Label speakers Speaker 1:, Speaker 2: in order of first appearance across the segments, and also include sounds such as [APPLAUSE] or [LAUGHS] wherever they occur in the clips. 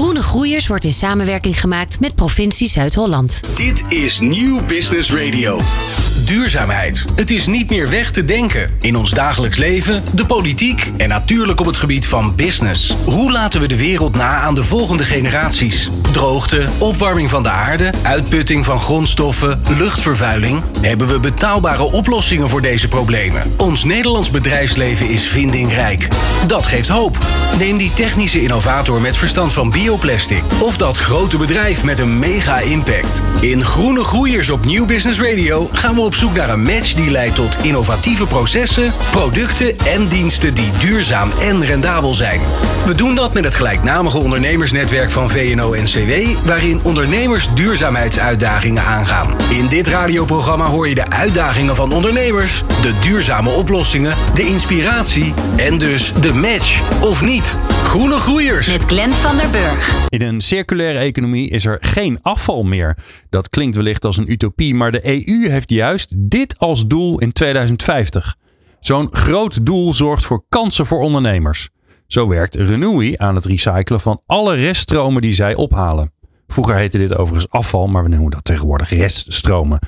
Speaker 1: Groen Groeiers wordt in samenwerking gemaakt met provincie Zuid-Holland.
Speaker 2: Dit is Nieuw Business Radio. Duurzaamheid. Het is niet meer weg te denken. In ons dagelijks leven, de politiek en natuurlijk op het gebied van business. Hoe laten we de wereld na aan de volgende generaties? Droogte, opwarming van de aarde, uitputting van grondstoffen, luchtvervuiling. Hebben we betaalbare oplossingen voor deze problemen? Ons Nederlands bedrijfsleven is vindingrijk. Dat geeft hoop. Neem die technische innovator met verstand van Of dat grote bedrijf met een mega impact. In Groene Groeiers op Nieuw Business Radio gaan we op zoek naar een match die leidt tot innovatieve processen, producten en diensten die duurzaam en rendabel zijn. We doen dat met het gelijknamige ondernemersnetwerk van VNO-NCW, waarin ondernemers duurzaamheidsuitdagingen aangaan. In dit radioprogramma hoor je de uitdagingen van ondernemers, de duurzame oplossingen, de inspiratie en dus de match of niet. Groene Groeiers.
Speaker 1: Met Glenn van der Burg.
Speaker 3: In een circulaire economie is er geen afval meer. Dat klinkt wellicht als een utopie, maar de EU heeft juist dit als doel in 2050. Zo'n groot doel zorgt voor kansen voor ondernemers. Zo werkt Renewi aan het recyclen van alle reststromen die zij ophalen. Vroeger heette dit overigens afval, maar we noemen dat tegenwoordig reststromen.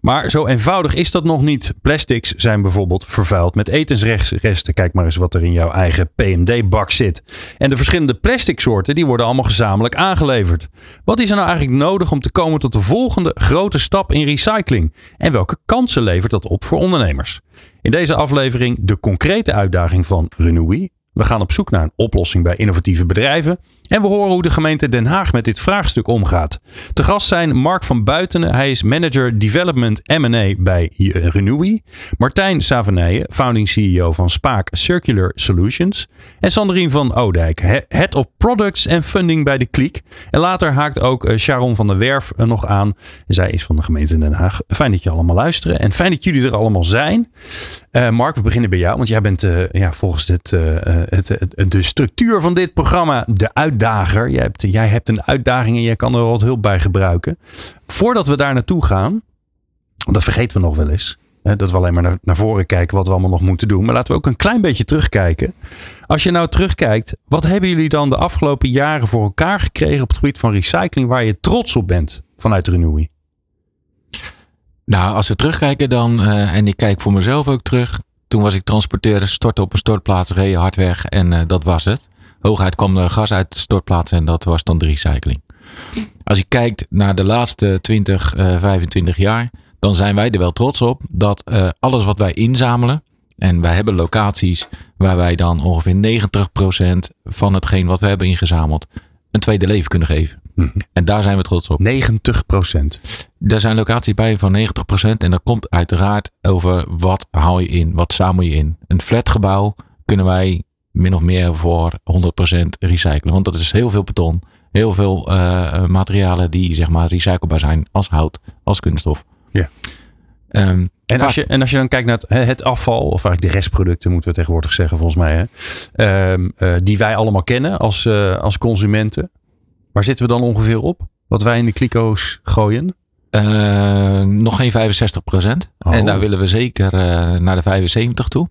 Speaker 3: Maar zo eenvoudig is dat nog niet. Plastics zijn bijvoorbeeld vervuild met etensresten. Kijk maar eens wat er in jouw eigen PMD-bak zit. En de verschillende plastic soorten die worden allemaal gezamenlijk aangeleverd. Wat is er nou eigenlijk nodig om te komen tot de volgende grote stap in recycling? En welke kansen levert dat op voor ondernemers? In deze aflevering de concrete uitdaging van Renewi we gaan op zoek naar een oplossing bij innovatieve bedrijven. En we horen hoe de gemeente Den Haag met dit vraagstuk omgaat. Te gast zijn Mark van Buitenen. Hij is manager development M&A bij Renewi. Martijn Savenijen, founding CEO van Spaak Circular Solutions. En Sandrine van Oudijk, head of products en funding bij de Kliek. En later haakt ook eh, Sharon van der Werf nog aan. Zij is van de gemeente Den Haag. Fijn dat je allemaal luisteren en fijn dat jullie er allemaal zijn. Uh, Mark, we beginnen bij jou, want jij bent ja, volgens het, de structuur van dit programma de uitdager. Jij hebt, jij hebt een uitdaging en jij kan er wat hulp bij gebruiken. Voordat we daar naartoe gaan, dat vergeten we nog wel eens. Hè, dat we alleen maar naar, voren kijken wat we allemaal nog moeten doen. Maar laten we ook een klein beetje terugkijken. Als je nou terugkijkt, wat hebben jullie dan de afgelopen jaren voor elkaar gekregen op het gebied van recycling waar je trots op bent vanuit Renewy?
Speaker 4: Nou, als we terugkijken dan, uh, en ik kijk voor mezelf ook terug, toen was ik transporteur, stortte op een stortplaats, reed hard weg en uh, dat was het. Hooguit kwam er gas uit de stortplaats en dat was dan de recycling. Als je kijkt naar de laatste 20, uh, 25 jaar, dan zijn wij er wel trots op dat uh, alles wat wij inzamelen, en wij hebben locaties waar wij dan ongeveer 90% van hetgeen wat we hebben ingezameld een tweede leven kunnen geven.
Speaker 3: Mhm.
Speaker 4: En daar zijn we trots op.
Speaker 3: 90%
Speaker 4: Er zijn locaties bij van 90% En dat komt uiteraard over wat haal je in, wat zamel je in. Een flatgebouw kunnen wij min of meer voor 100% recyclen. Want dat is heel veel beton. Heel veel uh, materialen die zeg maar recyclebaar zijn als hout, als kunststof.
Speaker 3: Ja.
Speaker 4: Um,
Speaker 3: en, als je, en als je dan kijkt naar het, het, afval, of eigenlijk de restproducten moeten we tegenwoordig zeggen volgens mij. Hè? Um, uh, die wij allemaal kennen als, uh, als consumenten. Waar zitten we dan ongeveer op? Wat wij in de kliko's gooien?
Speaker 4: Uh, nog geen 65 procent. Oh. En daar willen we zeker naar de 75 toe.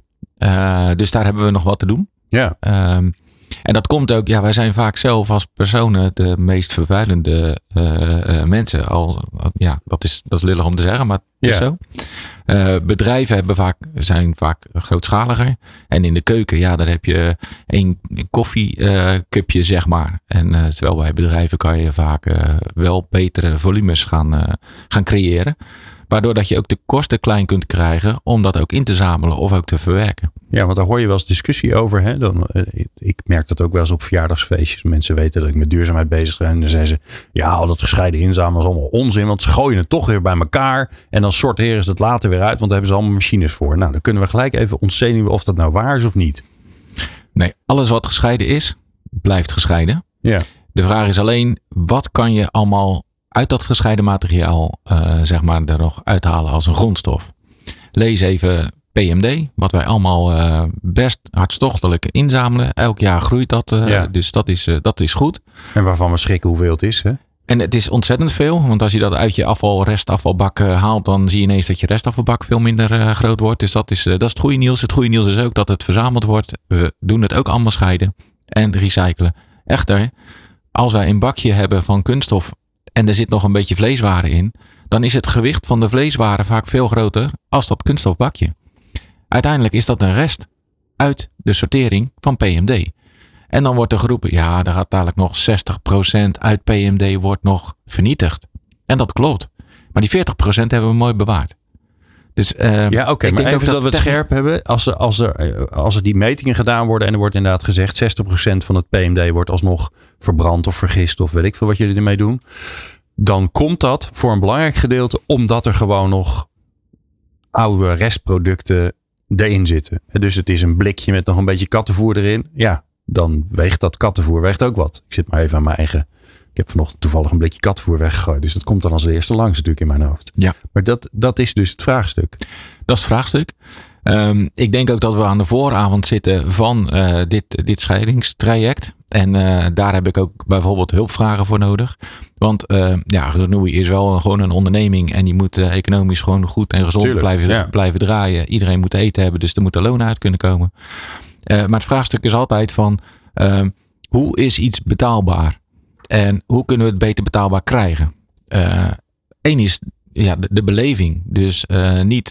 Speaker 4: dus daar hebben we nog wat te doen.
Speaker 3: Ja.
Speaker 4: Um, en dat komt ook, ja, wij zijn vaak zelf als personen de meest vervuilende uh, uh, mensen. Al, ja, dat is, dat is lullig om te zeggen, maar het is
Speaker 3: Ja.
Speaker 4: zo. Uh, bedrijven hebben vaak, zijn vaak grootschaliger. En in de keuken, ja, daar heb je één koffiecupje, zeg maar. En terwijl bij bedrijven kan je vaak wel betere volumes gaan, gaan creëren. Waardoor dat je ook de kosten klein kunt krijgen om dat ook in te zamelen of ook te verwerken.
Speaker 3: Ja, want daar hoor je wel eens discussie over. Hè? Dan, uh, ik merk dat ook wel eens op verjaardagsfeestjes. Mensen weten dat ik met duurzaamheid bezig ben. En dan zeggen ze, ja, al dat gescheiden inzamelen is allemaal onzin. Want ze gooien het toch weer bij elkaar. En dan sorteren ze het later weer uit. Want daar hebben ze allemaal machines voor. Nou, dan kunnen we gelijk even ontzenuwen of dat nou waar is of niet.
Speaker 4: Nee, alles wat gescheiden is, blijft gescheiden.
Speaker 3: Ja.
Speaker 4: De vraag is alleen, wat kan je allemaal uit dat gescheiden materiaal, uh, zeg maar, er nog uithalen als een grondstof? Lees even PMD, wat wij allemaal uh, best hartstochtelijk inzamelen. Elk jaar groeit dat, uh,
Speaker 3: Ja.
Speaker 4: dus dat is, dat is goed.
Speaker 3: En waarvan we schrikken hoeveel het is. Hè?
Speaker 4: En het is ontzettend veel, want als je dat uit je afval, restafvalbak haalt, dan zie je ineens dat je restafvalbak veel minder groot wordt. Dus dat is, dat is het goede nieuws. Het goede nieuws is ook dat het verzameld wordt. We doen het ook allemaal scheiden en recyclen. Echter, als wij een bakje hebben van kunststof en er zit nog een beetje vleeswaren in, dan is het gewicht van de vleeswaren vaak veel groter als dat kunststofbakje. Uiteindelijk is dat een rest uit de sortering van PMD. En dan wordt er geroepen, ja, daar gaat dadelijk nog 60% uit PMD wordt nog vernietigd. En dat klopt. Maar die 40% hebben we mooi bewaard. Dus, uh,
Speaker 3: ja, oké. maar even dat, we het scherp hebben. Als er, als, er, als er die metingen gedaan worden en er wordt inderdaad gezegd 60% van het PMD wordt alsnog verbrand of vergist of weet ik veel wat jullie ermee doen. Dan komt dat voor een belangrijk gedeelte omdat er gewoon nog oude restproducten erin zitten. Dus het is een blikje met nog een beetje kattenvoer erin. Ja, dan weegt dat kattenvoer weegt ook wat. Ik zit maar even aan mijn eigen. Ik heb vanochtend toevallig een blikje kattenvoer weggegooid. Dus dat komt dan als eerste langs natuurlijk in mijn hoofd.
Speaker 4: Ja.
Speaker 3: Maar dat, dat is dus het vraagstuk.
Speaker 4: Dat is het vraagstuk. Um, ik denk ook dat we aan de vooravond zitten van uh, dit, dit scheidingstraject. En uh, daar heb ik ook bijvoorbeeld hulpvragen voor nodig. Want uh, ja, Renoui is wel gewoon een onderneming. En die moet economisch gewoon goed en gezond Tuurlijk, blijven, ja. blijven draaien. Iedereen moet eten hebben, dus er moet een loon uit kunnen komen. Maar het vraagstuk is altijd van uh, hoe is iets betaalbaar? En hoe kunnen we het beter betaalbaar krijgen? Eén is ja, de, de, beleving. Dus niet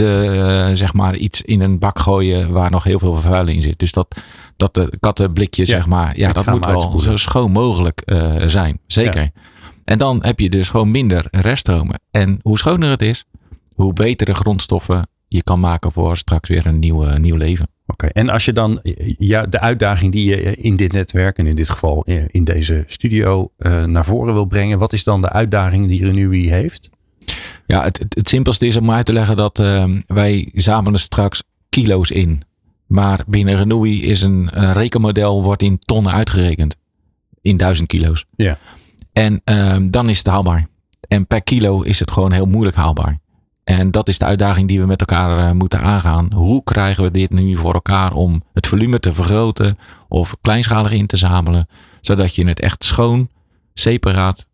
Speaker 4: zeg maar iets in een bak gooien waar nog heel veel vervuiling in zit. Dus dat, dat de kattenblikje, ja, zeg maar, ja, dat moet wel zo schoon mogelijk zijn. Zeker. Ja. En dan heb je dus gewoon minder reststromen. En hoe schoner het is, hoe betere grondstoffen je kan maken voor straks weer een nieuw, nieuw leven.
Speaker 3: Oké, en als je dan ja, de uitdaging die je in dit netwerk en in dit geval in deze studio uh, naar voren wil brengen, wat is dan de uitdaging die Renewy heeft?
Speaker 4: Ja, het, het, het, simpelste is om uit te leggen dat uh, wij zamelen straks kilo's in. Maar binnen Renewy is een, een rekenmodel wordt in tonnen uitgerekend. In duizend kilo's.
Speaker 3: Ja.
Speaker 4: En uh, dan is het haalbaar. En per kilo is het gewoon heel moeilijk haalbaar. En dat is de uitdaging die we met elkaar uh, moeten aangaan. Hoe krijgen we dit nu voor elkaar om het volume te vergroten of kleinschalig in te zamelen, zodat je het echt schoon, separaat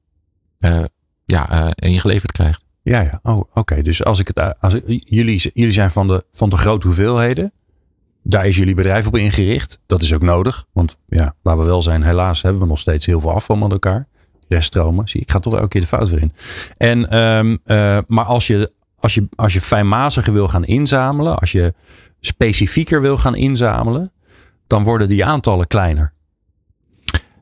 Speaker 4: uh, ja, uh, ingeleverd krijgt.
Speaker 3: Ja, ja. Oh, oké. Dus als ik het, als jullie, jullie zijn van de, van de grote hoeveelheden. Daar is jullie bedrijf op ingericht. Dat is ook nodig. Want ja, laten we wel zijn, helaas hebben we nog steeds heel veel afval met elkaar. Reststromen. Zie, ik ga toch elke keer de fout weer in. En, uh, maar als je, als je, als je fijnmaziger wil gaan inzamelen, als je specifieker wil gaan inzamelen, dan worden die aantallen kleiner.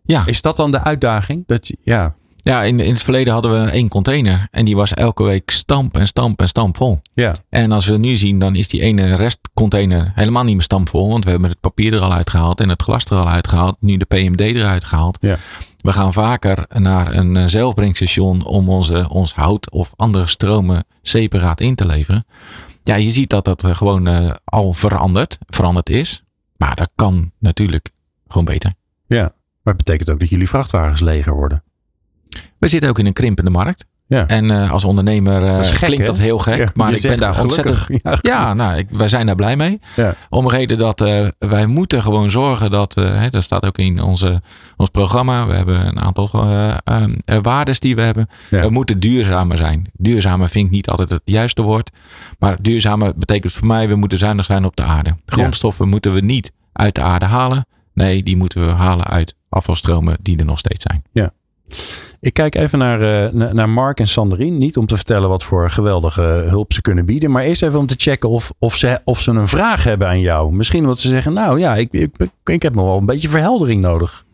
Speaker 4: Ja.
Speaker 3: Is dat dan de uitdaging? Dat, ja.
Speaker 4: Ja, in, in het verleden hadden we één container. En die was elke week stamp en stamp en stamp vol.
Speaker 3: Ja.
Speaker 4: En als we nu zien, dan is die ene restcontainer helemaal niet meer stampvol. Want we hebben het papier er al uitgehaald en het glas er al uitgehaald. Nu de PMD eruit gehaald.
Speaker 3: Ja.
Speaker 4: We gaan vaker naar een zelfbrengstation om onze, ons hout of andere stromen separaat in te leveren. Ja, je ziet dat dat gewoon uh, al veranderd, veranderd is. Maar dat kan natuurlijk gewoon beter.
Speaker 3: Ja, maar het betekent ook dat jullie vrachtwagens leger worden.
Speaker 4: We zitten ook in een krimpende markt.
Speaker 3: Ja.
Speaker 4: En uh, als ondernemer uh,
Speaker 3: gek,
Speaker 4: klinkt dat heel gek.
Speaker 3: Ja,
Speaker 4: maar ik ben daar ontzettend.
Speaker 3: gelukkig. [LAUGHS]
Speaker 4: Ja,
Speaker 3: Ja,
Speaker 4: nou, ik, wij zijn daar blij mee.
Speaker 3: Ja.
Speaker 4: Om reden dat uh, wij moeten gewoon zorgen dat. Hè, dat staat ook in onze, ons programma. We hebben een aantal waardes die we hebben. We moeten duurzamer zijn. Duurzamer vind ik niet altijd het juiste woord. Maar duurzamer betekent voor mij. We moeten zuinig zijn op de aarde. Grondstoffen moeten we niet uit de aarde halen. Nee, die moeten we halen uit afvalstromen die er nog steeds zijn.
Speaker 3: Ja. Ik kijk even naar, uh, naar Mark en Sanderien. Niet om te vertellen wat voor geweldige hulp ze kunnen bieden. Maar eerst even om te checken of, of, ze, of ze een vraag hebben aan jou. Misschien omdat ze zeggen, nou ja, ik, ik, ik heb nog wel een beetje verheldering nodig.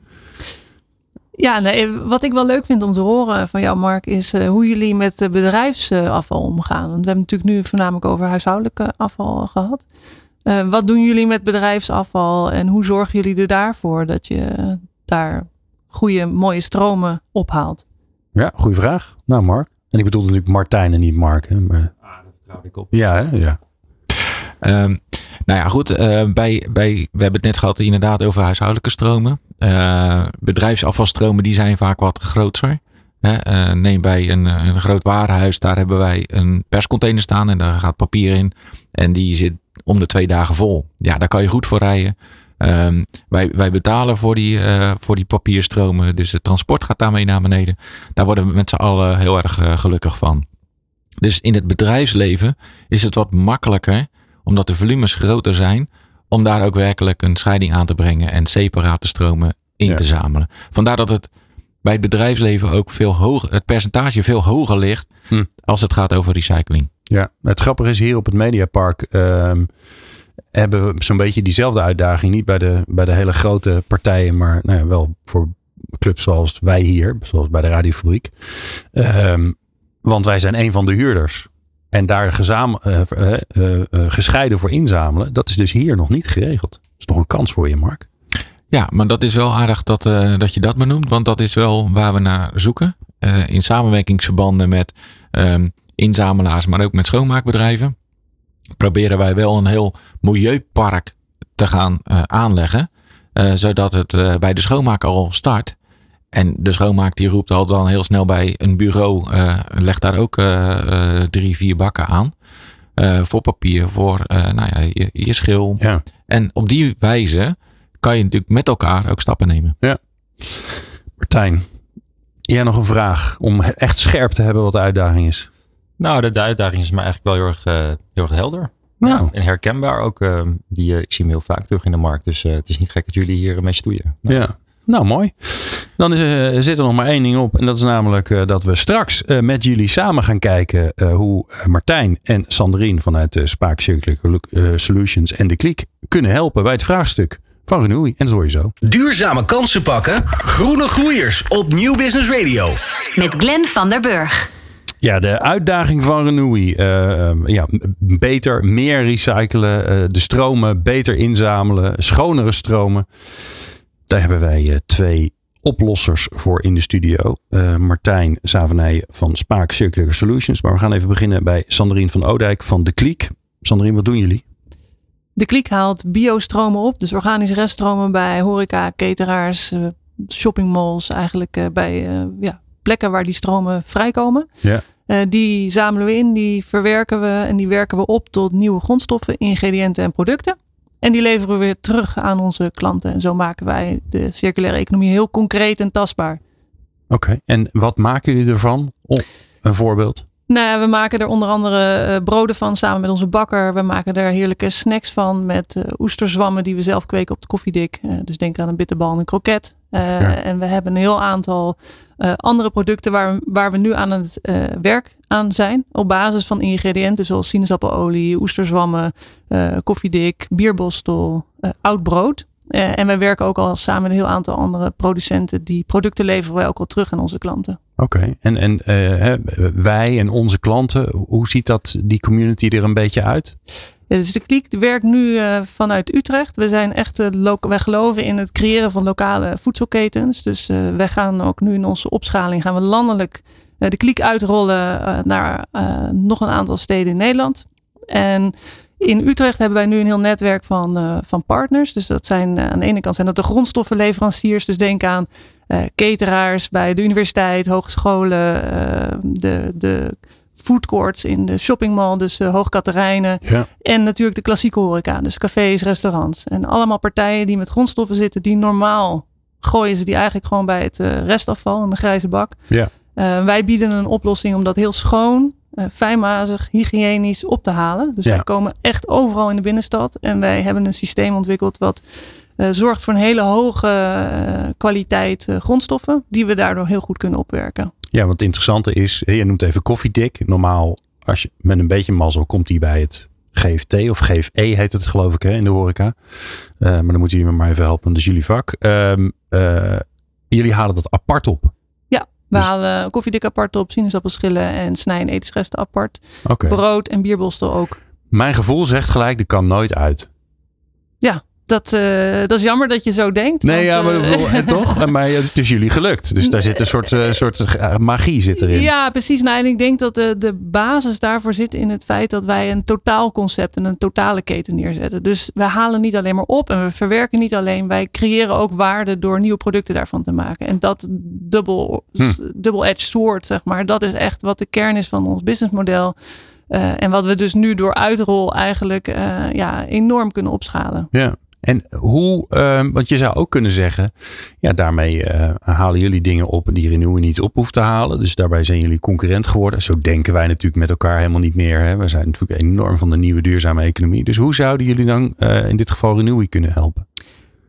Speaker 5: Ja, nee, wat ik wel leuk vind om te horen van jou, Mark, is uh, hoe jullie met bedrijfsafval omgaan. Want we hebben natuurlijk nu voornamelijk over huishoudelijk afval gehad. Wat doen jullie met bedrijfsafval en hoe zorgen jullie er daarvoor dat je daar goede, mooie stromen ophaalt?
Speaker 3: Ja, goede vraag. Nou, Mark. En ik bedoel natuurlijk Martijn en niet Mark. Hè, maar...
Speaker 4: Ah, dat vertrouw ik op.
Speaker 3: Ja, hè? ja.
Speaker 4: Um, nou ja, goed. Uh, bij, bij, we hebben het net gehad inderdaad over huishoudelijke stromen. Uh, bedrijfsafvalstromen die zijn vaak wat groter. Uh, neem bij een, een groot warenhuis, daar hebben wij een perscontainer staan en daar gaat papier in. En die zit om de twee dagen vol. Ja, daar kan je goed voor rijden. Um, wij, wij betalen voor die, uh, voor die papierstromen, dus het transport gaat daarmee naar beneden. Daar worden we met z'n allen heel erg uh, gelukkig van. Dus in het bedrijfsleven is het wat makkelijker, omdat de volumes groter zijn, om daar ook werkelijk een scheiding aan te brengen en separate stromen in
Speaker 3: Ja.
Speaker 4: te zamelen. Vandaar dat het bij het bedrijfsleven ook veel hoger, het percentage veel hoger ligt
Speaker 3: Hm.
Speaker 4: als het gaat over recycling.
Speaker 3: Ja, het grappige is hier op het Mediapark ehm, hebben we zo'n beetje diezelfde uitdaging. Niet bij de, bij de hele grote partijen, maar nou ja, wel voor clubs zoals wij hier, zoals bij de Radiofabriek. Ehm, want wij zijn een van de huurders. En daar gezam, eh, eh, eh, eh, gescheiden voor inzamelen, dat is dus hier nog niet geregeld. Dat is toch een kans voor je, Mark?
Speaker 4: Ja, maar dat is wel aardig dat, dat je dat benoemt, want dat is wel waar we naar zoeken. In samenwerkingsverbanden met ehm, inzamelaars, maar ook met schoonmaakbedrijven, proberen wij wel een heel milieupark te gaan eh, aanleggen, eh, zodat het eh, bij de schoonmaak al start. En de schoonmaak die roept al dan heel snel bij een bureau, legt daar ook drie, vier bakken aan. voor papier, voor nou ja, je, je schil.
Speaker 3: Ja.
Speaker 4: En op die wijze kan je natuurlijk met elkaar ook stappen nemen.
Speaker 3: Martijn, jij nog een vraag om echt scherp te hebben wat de uitdaging is?
Speaker 6: Nou, de, de uitdaging is maar eigenlijk wel heel erg, eh, heel erg helder.
Speaker 3: Nou,
Speaker 6: En herkenbaar ook. eh, die, eh, ik zie hem heel vaak terug in de markt. Dus eh, het is niet gek dat jullie hier mee stoeien.
Speaker 3: Ja. Nou, mooi. Dan is, zit er nog maar één ding op. En dat is namelijk eh, dat we straks eh, met jullie samen gaan kijken eh, hoe Martijn en Sandrine vanuit de Spaak Circular eh, Solutions en de Kliek kunnen helpen bij het vraagstuk van Renewy. En dat hoor je zo.
Speaker 2: Duurzame kansen pakken. Groene groeiers op Nieuw Business Radio.
Speaker 1: Met Glenn van der Burg.
Speaker 3: Ja, de uitdaging van Renewy. eh, eh, ja, beter, meer recyclen. eh, de stromen beter inzamelen. Schonere stromen. Daar hebben wij eh, twee oplossers voor in de studio. Martijn Savenij van Spaak Circular Solutions. Maar we gaan even beginnen bij Sandrine van Oudijk van De Kliek. Sandrine, wat doen jullie?
Speaker 5: De kliek haalt biostromen op, dus organische reststromen bij horeca, cateraars, shoppingmalls, eigenlijk bij ja, plekken waar die stromen vrijkomen.
Speaker 3: Ja.
Speaker 5: Eh, die zamelen we in, die verwerken we en die werken we op tot nieuwe grondstoffen, ingrediënten en producten. En die leveren we weer terug aan onze klanten. En zo maken wij de circulaire economie heel concreet en tastbaar.
Speaker 3: Oké. En wat maken jullie ervan? Oh, een voorbeeld.
Speaker 5: Nou, ja, we maken er onder andere eh, broden van samen met onze bakker. We maken er heerlijke snacks van met eh, oesterzwammen die we zelf kweken op de koffiedik. Eh, dus denk aan een bitterbal en een kroket.
Speaker 3: Ja.
Speaker 5: En we hebben een heel aantal andere producten waar, waar we nu aan het werk aan zijn. Op basis van ingrediënten zoals sinaasappenolie, oesterzwammen, koffiedik, bierbostel, oud brood. Eh, en wij werken ook al samen met een heel aantal andere producenten. Die producten leveren wij ook al terug aan onze klanten.
Speaker 3: Oké. En, en eh, wij en onze klanten, hoe ziet dat die community er een beetje uit?
Speaker 5: Ja, dus de Kliek werkt nu eh, vanuit Utrecht. We zijn echt, wij geloven in het creëren van lokale voedselketens. Dus wij gaan ook nu in onze opschaling gaan we landelijk de Kliek uitrollen naar nog een aantal steden in Nederland. En in Utrecht hebben wij nu een heel netwerk van, eh, van partners. Dus dat zijn eh, aan de ene kant zijn dat de grondstoffenleveranciers. Dus denk aan eh, cateraars bij de universiteit, hogescholen, de, de foodcourts in de shoppingmall, dus uh, Hoogkaterijnen.
Speaker 3: Ja.
Speaker 5: En natuurlijk de klassieke horeca, dus cafés, restaurants. En allemaal partijen die met grondstoffen zitten die normaal gooien ze die eigenlijk gewoon bij het uh, restafval in de grijze bak.
Speaker 3: Ja.
Speaker 5: Uh, wij bieden een oplossing om dat heel schoon, uh, fijnmazig, hygiënisch op te halen. Dus
Speaker 3: Ja.
Speaker 5: wij komen echt overal in de binnenstad. En wij hebben een systeem ontwikkeld wat uh, zorgt voor een hele hoge uh, kwaliteit grondstoffen. Die we daardoor heel goed kunnen opwerken.
Speaker 3: Ja, want het interessante is, je noemt even koffiedik. Normaal, als je met een beetje mazzel, komt die bij het GFT of GFE heet het geloof ik hè, in de horeca. Maar dan moeten jullie me maar even helpen, is jullie vak. Um, uh, jullie halen dat apart op.
Speaker 5: Ja, we dus... halen koffiedik apart op, sinaasappelschillen en snij- en etensresten apart.
Speaker 3: Okay.
Speaker 5: Brood en bierbostel ook.
Speaker 3: Mijn gevoel zegt gelijk, dat kan nooit uit.
Speaker 5: Ja, dat, uh, dat is jammer dat je zo denkt.
Speaker 3: Nee,
Speaker 5: want,
Speaker 3: ja, maar
Speaker 5: uh,
Speaker 3: uh, toch? [LAUGHS] Maar het is jullie gelukt. Dus daar zit een soort, uh, soort magie zit erin.
Speaker 5: Ja, precies. Nou, en ik denk dat de, de basis daarvoor zit in het feit dat wij een totaalconcept en een totale keten neerzetten. Dus we halen niet alleen maar op en we verwerken niet alleen. Wij creëren ook waarde door nieuwe producten daarvan te maken. En dat dubbel, hm. double-edged sword, zeg maar, dat is echt wat de kern is van ons businessmodel. Uh, en wat we dus nu door uitrol eigenlijk uh, ja, enorm kunnen opschalen.
Speaker 3: Ja. En hoe, uh, want je zou ook kunnen zeggen, ja, daarmee uh, halen jullie dingen op die Renew niet op hoeft te halen. Dus daarbij zijn jullie concurrent geworden. Zo denken wij natuurlijk met elkaar helemaal niet meer. Hè? We zijn natuurlijk enorm van de nieuwe duurzame economie. Dus hoe zouden jullie dan uh, in dit geval Renewy kunnen helpen?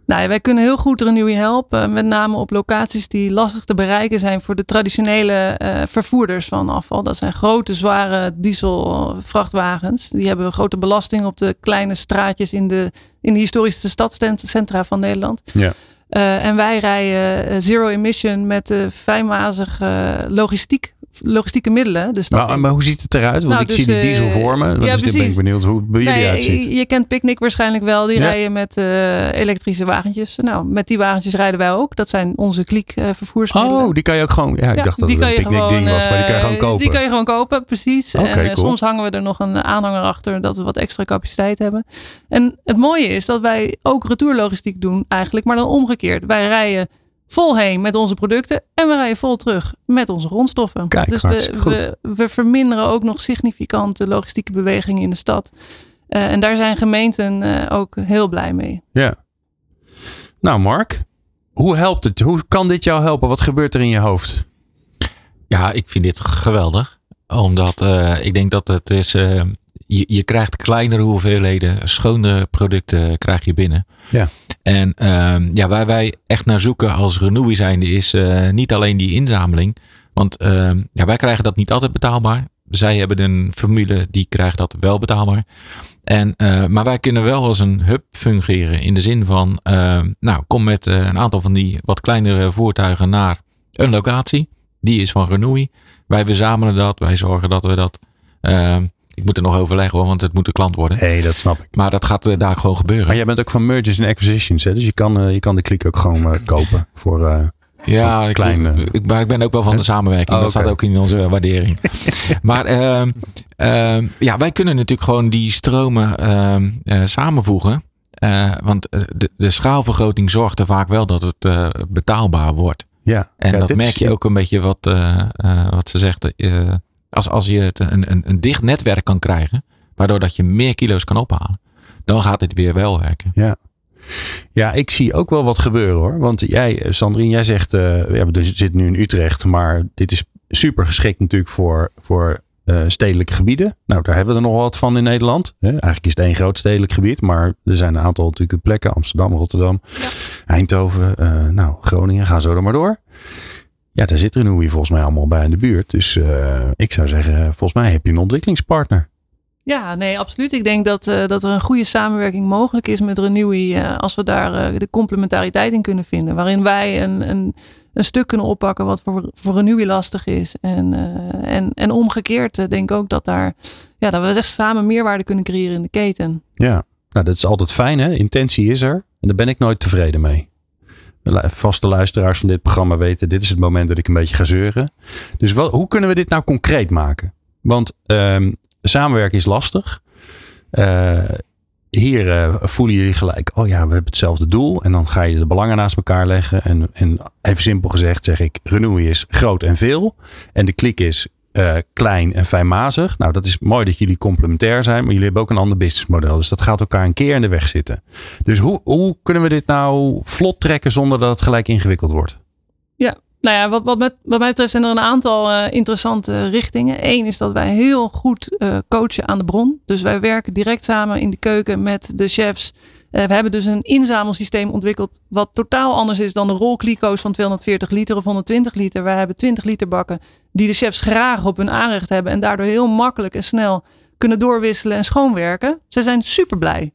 Speaker 5: Nou, wij kunnen heel goed Renewy helpen. Met name op locaties die lastig te bereiken zijn voor de traditionele eh, vervoerders van afval. Dat zijn grote, zware dieselvrachtwagens. Die hebben een grote belasting op de kleine straatjes in de, in de historische stadscentra van Nederland.
Speaker 3: Ja.
Speaker 5: Uh, en wij rijden zero emission met de fijnmazige logistiek logistieke middelen. Dus dat
Speaker 3: maar, maar, hoe ziet het eruit? Want
Speaker 5: Nou,
Speaker 3: ik
Speaker 5: dus,
Speaker 3: zie die
Speaker 5: eh,
Speaker 3: diesel voor me.
Speaker 5: ja,
Speaker 3: dus ben ik benieuwd hoe het bij jullie
Speaker 5: Nee,
Speaker 3: uitziet.
Speaker 5: je, je kent Picnic waarschijnlijk wel. Die
Speaker 3: Ja.
Speaker 5: rijden met eh, elektrische wagentjes. Nou, met die wagentjes rijden wij ook. Dat zijn onze kliek eh, vervoersmiddelen.
Speaker 3: Oh, die kan je ook gewoon... Ja, ik
Speaker 5: Ja,
Speaker 3: dacht dat
Speaker 5: die
Speaker 3: het
Speaker 5: kan
Speaker 3: een
Speaker 5: je
Speaker 3: picknick ding was, maar die kan je gewoon kopen.
Speaker 5: Die kan je gewoon kopen, precies. En
Speaker 3: cool.
Speaker 5: soms hangen we er nog een aanhanger achter dat we wat extra capaciteit hebben. En het mooie is dat wij ook retourlogistiek doen eigenlijk, maar dan omgekeerd. Wij rijden vol heen met onze producten en we rijden vol terug met onze grondstoffen.
Speaker 3: Kijk,
Speaker 5: dus we, we, we verminderen ook nog significant de logistieke bewegingen in de stad. Eh, en daar zijn gemeenten eh, ook heel blij mee.
Speaker 3: Ja. Nou, Mark. Hoe helpt het? Hoe kan dit jou helpen? Wat gebeurt er in je hoofd?
Speaker 4: Ja, ik vind dit geweldig. Omdat eh, ik denk dat het is. eh, je, je krijgt kleinere hoeveelheden schone producten krijg je binnen.
Speaker 3: Ja.
Speaker 4: En ehm, ja, waar wij echt naar zoeken als Renewy zijnde is eh, niet alleen die inzameling. Want ehm, ja, wij krijgen dat niet altijd betaalbaar. Zij hebben een formule die krijgt dat wel betaalbaar. En, eh, maar wij kunnen wel als een hub fungeren in de zin van, ehm, nou, kom met eh, een aantal van die wat kleinere voertuigen naar een locatie. Die is van Renewy. Wij verzamelen dat. Wij zorgen dat we dat. Ik moet er nog overleggen hoor, want het moet de klant worden.
Speaker 3: Nee, dat snap ik.
Speaker 4: Maar dat gaat eh, daar gewoon gebeuren.
Speaker 3: Maar jij bent ook van mergers en acquisitions, hè? Dus je kan, eh, je kan de klik ook gewoon eh, kopen voor...
Speaker 4: Ja, ik,
Speaker 3: klein,
Speaker 4: ik, maar ik ben ook wel van de samenwerking.
Speaker 3: Oh,
Speaker 4: Dat staat ook in onze waardering. [LAUGHS] maar ehm, ehm, ja, wij kunnen natuurlijk gewoon die stromen ehm, eh, samenvoegen. Want de, de schaalvergroting zorgt er vaak wel dat het betaalbaar wordt.
Speaker 3: ja.
Speaker 4: En
Speaker 3: Ja,
Speaker 4: dat merk je ook een beetje wat, wat ze zegt. Als, als je het een, een, een dicht netwerk kan krijgen, waardoor dat je meer kilo's kan ophalen, dan gaat dit weer wel werken.
Speaker 3: Ja. Ja, ik zie ook wel wat gebeuren hoor. Want jij, Sandrine, jij zegt, eh ja, we zitten nu in Utrecht, maar dit is super geschikt natuurlijk voor, voor eh, stedelijke gebieden. Nou, daar hebben we er nog wat van in Nederland. Hè? Eigenlijk is het één groot stedelijk gebied, maar er zijn een aantal natuurlijk plekken. Amsterdam, Rotterdam, Eindhoven, eh, nou, Groningen, ga zo er maar door. Ja, daar zit Renewy volgens mij allemaal bij in de buurt. Dus eh, ik zou zeggen, volgens mij heb je een ontwikkelingspartner.
Speaker 5: Ja, nee, absoluut. Ik denk dat, eh, dat er een goede samenwerking mogelijk is met Renewy. eh, als we daar de complementariteit in kunnen vinden. Waarin wij een, een, een stuk kunnen oppakken wat voor, voor Renewy lastig is. En, en, en omgekeerd denk ik ook dat, daar, ja, dat we echt samen meerwaarde kunnen creëren in de keten.
Speaker 3: Ja, nou dat is altijd fijn hè. Intentie is er. En daar ben ik nooit tevreden mee. Vaste luisteraars van dit programma weten, dit is het moment dat ik een beetje ga zeuren. Dus wel, hoe kunnen we dit nou concreet maken? Want ehm, samenwerken is lastig. Eh, hier eh, voelen jullie gelijk, oh ja, we hebben hetzelfde doel. En dan ga je de belangen naast elkaar leggen. En, en even simpel gezegd zeg ik, Renewy is groot en veel. En de klik is eh, klein en fijnmazig. Nou, dat is mooi dat jullie complementair zijn, maar jullie hebben ook een ander businessmodel. Dus dat gaat elkaar een keer in de weg zitten. Dus hoe, hoe kunnen we dit nou vlot trekken zonder dat het gelijk ingewikkeld wordt?
Speaker 5: Nou ja, wat, wat, met, wat mij betreft zijn er een aantal eh, interessante richtingen. Eén is dat wij heel goed eh, coachen aan de bron. Dus wij werken direct samen in de keuken met de chefs. Eh, we hebben dus een inzamelsysteem ontwikkeld wat totaal anders is dan de rolkliko's van 240 liter of 120 liter. Wij hebben 20 liter bakken die de chefs graag op hun aanrecht hebben en daardoor heel makkelijk en snel kunnen doorwisselen en schoonwerken. Ze zijn super blij.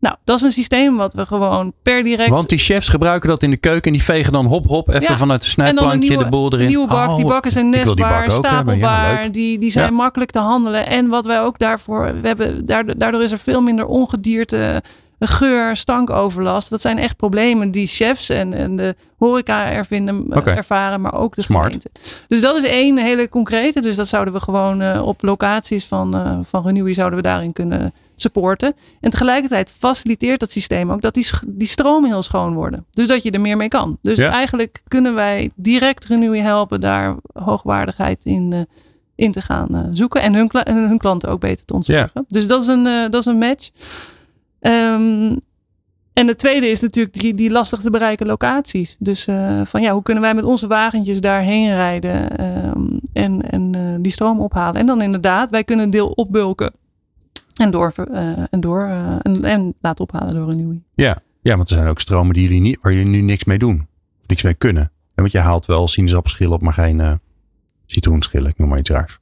Speaker 5: Nou, dat is een systeem wat we gewoon per direct
Speaker 3: Want die chefs gebruiken dat in de keuken en die vegen dan hop hop even
Speaker 5: Ja,
Speaker 3: vanuit de snijplankje
Speaker 5: nieuwe,
Speaker 3: de boel erin.
Speaker 5: nieuwe bak. die
Speaker 3: Oh,
Speaker 5: bakken zijn
Speaker 3: die
Speaker 5: nestbaar.
Speaker 3: Ja,
Speaker 5: stapelbaar. die, die zijn
Speaker 3: Ja.
Speaker 5: makkelijk te handelen. En wat wij ook daarvoor... We hebben, daardoor is er veel minder ongedierte, geur, stankoverlast. Dat zijn echt problemen die chefs en, en de horeca er vinden, eh, ervaren. Maar ook de
Speaker 3: Smart.
Speaker 5: gemeente. Dus dat is één hele concrete. Dus dat zouden we gewoon eh, op locaties van, eh van Renewy zouden we daarin kunnen supporten. En tegelijkertijd faciliteert dat systeem ook dat die, die stromen heel schoon worden. Dus dat je er meer mee kan. Dus
Speaker 3: Ja.
Speaker 5: eigenlijk kunnen wij direct Renewy helpen daar hoogwaardigheid in, in te gaan zoeken. En hun, hun klanten ook beter te ontzorgen. Dus dat is een, dat is een match. Ehm, en het tweede is natuurlijk die, die lastig te bereiken locaties. Dus eh, van ja, hoe kunnen wij met onze wagentjes daarheen rijden ehm, en, en eh, die stroom ophalen. En dan inderdaad, wij kunnen een deel opbulken en door, eh, en, door en, en laten ophalen door Renewy.
Speaker 3: Ja, Ja, want er zijn ook stromen die jullie niet, waar jullie nu niks mee doen. Of niks mee kunnen. En want je haalt wel sinaasappelschillen op, maar geen citroenschillen. Ik noem maar iets raars.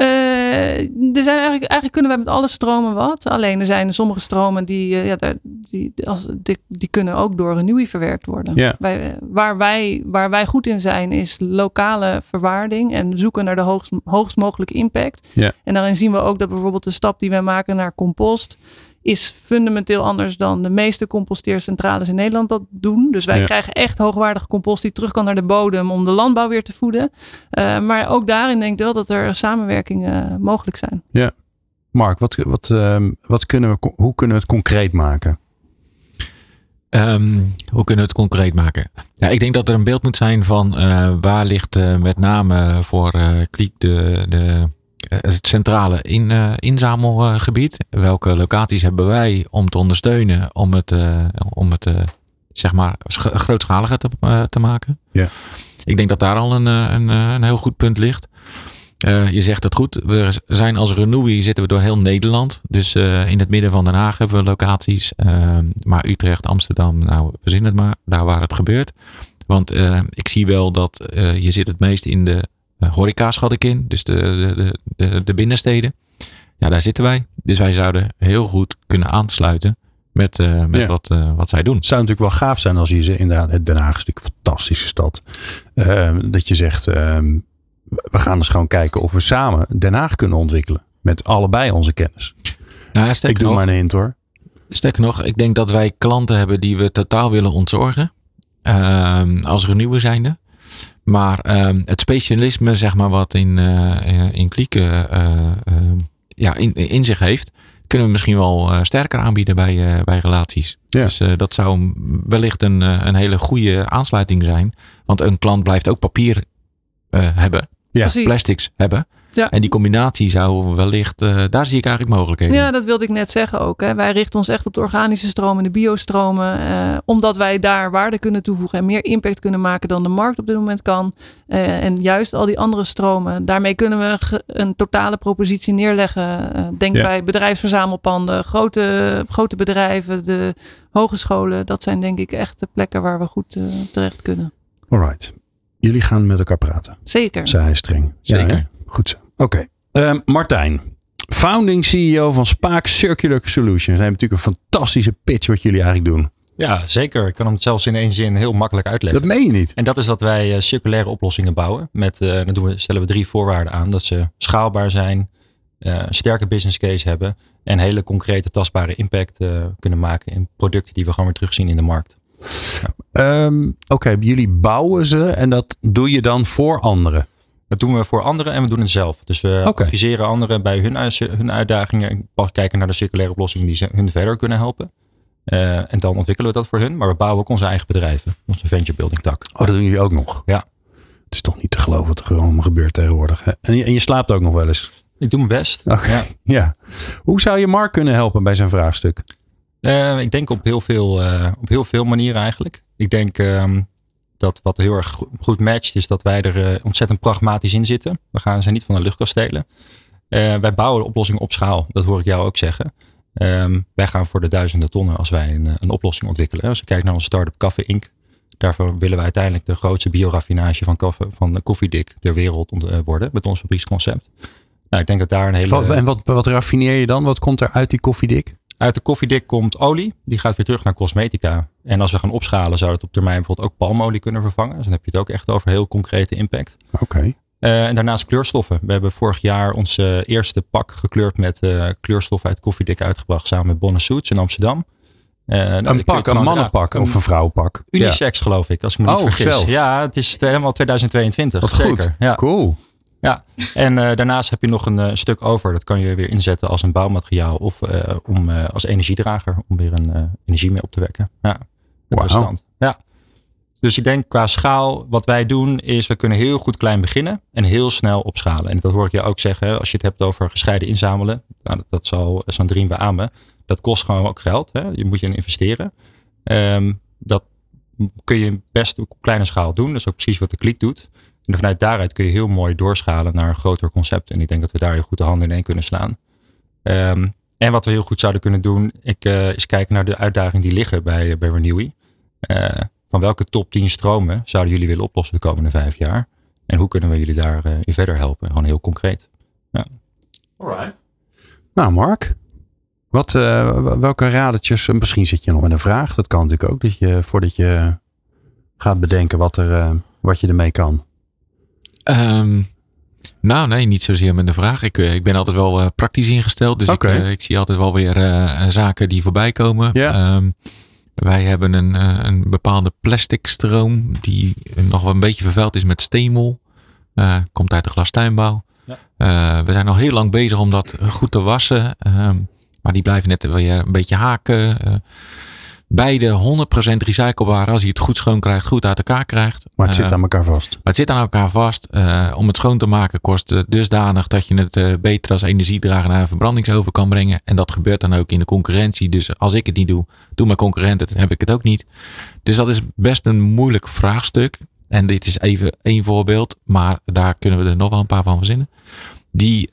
Speaker 5: Uh, er zijn eigenlijk, eigenlijk kunnen wij met alle stromen wat. Alleen er zijn sommige stromen die, uh, ja, die, als, die, die, kunnen ook door Renewy verwerkt worden.
Speaker 3: Ja.
Speaker 5: Wij, waar, wij, waar wij goed in zijn is lokale verwaarding en zoeken naar de hoogst, hoogst mogelijke impact.
Speaker 3: Ja.
Speaker 5: En daarin zien we ook dat bijvoorbeeld de stap die wij maken naar compost is fundamenteel anders dan de meeste composteercentrales in Nederland dat doen. Dus wij
Speaker 3: Ja.
Speaker 5: krijgen echt hoogwaardige compost die terug kan naar de bodem om de landbouw weer te voeden. Uh, maar ook daarin denk ik wel dat er samenwerkingen uh, mogelijk zijn.
Speaker 3: Ja. Mark, wat, wat, uh, wat kunnen we, hoe kunnen we het concreet maken?
Speaker 4: Um, hoe kunnen we het concreet maken? Ja, ik denk dat er een beeld moet zijn van uh, waar ligt uh, met name voor uh, Kliek de, de, het centrale in, inzamelgebied. Welke locaties hebben wij om te ondersteunen om het, om het zeg maar grootschaliger te, te maken?
Speaker 3: Ja.
Speaker 4: Ik denk dat daar al een, een, een heel goed punt ligt. Uh, je zegt het goed. We zijn als Renewy zitten we door heel Nederland. Dus uh, in het midden van Den Haag hebben we locaties. Uh, maar Utrecht, Amsterdam, nou verzin het maar. Daar waar het gebeurt. Want ik zie wel dat je zit het meest in de horeca schat ik in. Dus de, de, de, de, binnensteden. Ja, daar zitten wij. Dus wij zouden heel goed kunnen aansluiten met, met
Speaker 3: Ja.
Speaker 4: wat, wat zij doen.
Speaker 3: Het zou natuurlijk wel gaaf zijn als je ze inderdaad, Den Haag is natuurlijk een fantastische stad. Ehm, dat je zegt, ehm, we gaan dus gewoon kijken of we samen Den Haag kunnen ontwikkelen. Met allebei onze kennis.
Speaker 4: Ja,
Speaker 3: Ik doe maar een hint hoor.
Speaker 4: Sterker nog, ik denk dat wij klanten hebben die we totaal willen ontzorgen. Ehm, als renewer zijnde. Maar ehm, het specialisme, zeg maar, wat in, eh, in klieken eh, ehm, ja, in, in zich heeft, kunnen we misschien wel eh, sterker aanbieden bij, eh, bij relaties.
Speaker 3: Ja.
Speaker 4: Dus eh, dat zou wellicht een, een hele goede aansluiting zijn. Want een klant blijft ook papier eh, hebben,
Speaker 3: Ja.
Speaker 5: Precies.
Speaker 4: plastics hebben.
Speaker 5: Ja.
Speaker 4: En die combinatie zou wellicht, eh, daar zie ik eigenlijk mogelijkheden.
Speaker 5: Ja, dat wilde ik net zeggen ook. Hè. Wij richten ons echt op de organische stromen, de biostromen. eh, omdat wij daar waarde kunnen toevoegen en meer impact kunnen maken dan de markt op dit moment kan. Eh, en juist al die andere stromen, daarmee kunnen we een totale propositie neerleggen. Denk
Speaker 3: Ja.
Speaker 5: bij bedrijfsverzamelpanden, grote, grote bedrijven, de hogescholen. Dat zijn denk ik echt de plekken waar we goed terecht kunnen.
Speaker 3: Alright. Jullie gaan met elkaar praten.
Speaker 5: Zeker.
Speaker 3: Zei hij streng.
Speaker 4: Zeker.
Speaker 3: Goed zo. Oké. Ehm, Martijn. Founding CEO van Spaak Circular Solutions. Hij heeft natuurlijk een fantastische pitch wat jullie eigenlijk doen.
Speaker 6: Ja, zeker. Ik kan hem zelfs in één zin heel makkelijk uitleggen.
Speaker 3: Dat meen je niet.
Speaker 6: En dat is dat wij eh, circulaire oplossingen bouwen. Met, eh, dan doen we, stellen we drie voorwaarden aan. Dat ze schaalbaar zijn, eh, een sterke business case hebben. En hele concrete tastbare impact kunnen maken in producten die we gewoon weer terugzien in de markt.
Speaker 3: Ehm, Oké, jullie bouwen ze en dat doe je dan voor anderen.
Speaker 6: Dat doen we voor anderen en we doen het zelf. Dus we adviseren anderen bij hun, hun uitdagingen. Pas kijken naar de circulaire oplossingen die ze hun verder kunnen helpen. Eh, en dan ontwikkelen we dat voor hun. Maar we bouwen ook onze eigen bedrijven. Onze venture building tak.
Speaker 3: Oh, dat doen jullie ook nog?
Speaker 6: Ja.
Speaker 3: Het is toch niet te geloven wat er gewoon gebeurt tegenwoordig. Hè? En, je, en je slaapt ook nog wel eens.
Speaker 6: Ik doe mijn best.
Speaker 3: Oké.
Speaker 6: Ja. [LAUGHS]
Speaker 3: Ja. Hoe zou je Mark kunnen helpen bij zijn vraagstuk?
Speaker 6: Eh, ik denk op heel, veel, eh, op heel veel manieren eigenlijk. Ik denk ehm, dat wat heel erg go- goed matcht is dat wij er eh, ontzettend pragmatisch in zitten. We gaan zijn niet van de luchtkastelen. Eh, wij bouwen de oplossingen op schaal. Dat hoor ik jou ook zeggen. Ehm, wij gaan voor de duizenden tonnen als wij een, eh, een oplossing ontwikkelen. Als je kijkt naar onze start-up Café Inc. Daarvoor willen we uiteindelijk de grootste bioraffinage van, koffe, van de koffiedik ter wereld worden. Met ons fabrieksconcept. Nou, ik denk dat daar een hele...
Speaker 3: Wat, en wat, wat raffineer je dan? Wat komt er uit die koffiedik?
Speaker 6: Uit de koffiedik komt olie. Die gaat weer terug naar cosmetica. En als we gaan opschalen, zou het op termijn bijvoorbeeld ook palmolie kunnen vervangen. Dus dan heb je het ook echt over heel concrete impact.
Speaker 3: Oké.
Speaker 6: Eh, en daarnaast kleurstoffen. We hebben vorig jaar ons eerste pak gekleurd met eh, kleurstoffen uit koffiedik uitgebracht. Samen met Bonne Suits in Amsterdam. Eh, nou,
Speaker 3: Een pak, een mannenpak of een vrouwenpak?
Speaker 6: Unisex geloof ik, als ik me niet
Speaker 3: Oh,
Speaker 6: vergis.
Speaker 3: zelfs.
Speaker 6: Ja, het is helemaal 2022.
Speaker 3: Wat
Speaker 6: zeker.
Speaker 3: goed.
Speaker 6: Ja.
Speaker 3: Cool.
Speaker 6: Ja, en daarnaast heb je nog een stuk over. Dat kan je weer inzetten als een bouwmateriaal of om, als energiedrager. Om weer een energie mee op te wekken. Ja, Ja. Dus ik denk qua schaal, wat wij doen is we kunnen heel goed klein beginnen en heel snel opschalen. En dat hoor ik je ook zeggen, als je het hebt over gescheiden inzamelen. Nou, dat, dat zal Sandrine beamen. Dat kost gewoon ook geld. Hè. Je moet je in investeren. Ehm, dat kun je best op kleine schaal doen. Dat is ook precies wat de klik doet. En vanuit daaruit kun je heel mooi doorschalen naar een groter concept. En ik denk dat we daar heel goed de handen in één kunnen slaan. Ehm, En wat we heel goed zouden kunnen doen, ik, uh, is kijken naar de uitdagingen die liggen bij, bij Renewy. Van welke top 10 stromen zouden jullie willen oplossen de komende vijf jaar? En hoe kunnen we jullie daarin verder helpen? Gewoon heel concreet. Ja.
Speaker 3: Alright. Nou, Mark, wat, uh, welke radertjes, misschien zit je nog met een vraag. Dat kan natuurlijk ook, dat je, voordat je gaat bedenken wat, er, uh, wat je ermee kan.
Speaker 4: Um, nou, nee, niet zozeer met de vraag. Ik, ik ben altijd wel uh, praktisch ingesteld. Dus okay. ik, ik, zie altijd wel weer zaken die voorbij komen.
Speaker 3: Ja.
Speaker 4: Um, wij hebben een, een bepaalde plastic stroom die nog wel een beetje vervuild is met steenmol. komt uit de glastuinbouw. Ja. we zijn al heel lang bezig om dat goed te wassen. Um, maar die blijven net weer een beetje haken. Beide 100% recyclebaar als je het goed schoon krijgt, goed uit elkaar krijgt.
Speaker 3: Maar het zit
Speaker 4: uh,
Speaker 3: aan elkaar vast.
Speaker 4: Maar het zit aan elkaar vast. Uh, om het schoon te maken kost het dusdanig dat je het beter als energiedrager naar een verbrandingsoven kan brengen. En dat gebeurt dan ook in de concurrentie. Dus als ik het niet doe, doen mijn concurrenten het, heb ik het ook niet. Dus dat is best een moeilijk vraagstuk. En dit is even één voorbeeld, maar daar kunnen we er nog wel een paar van verzinnen die,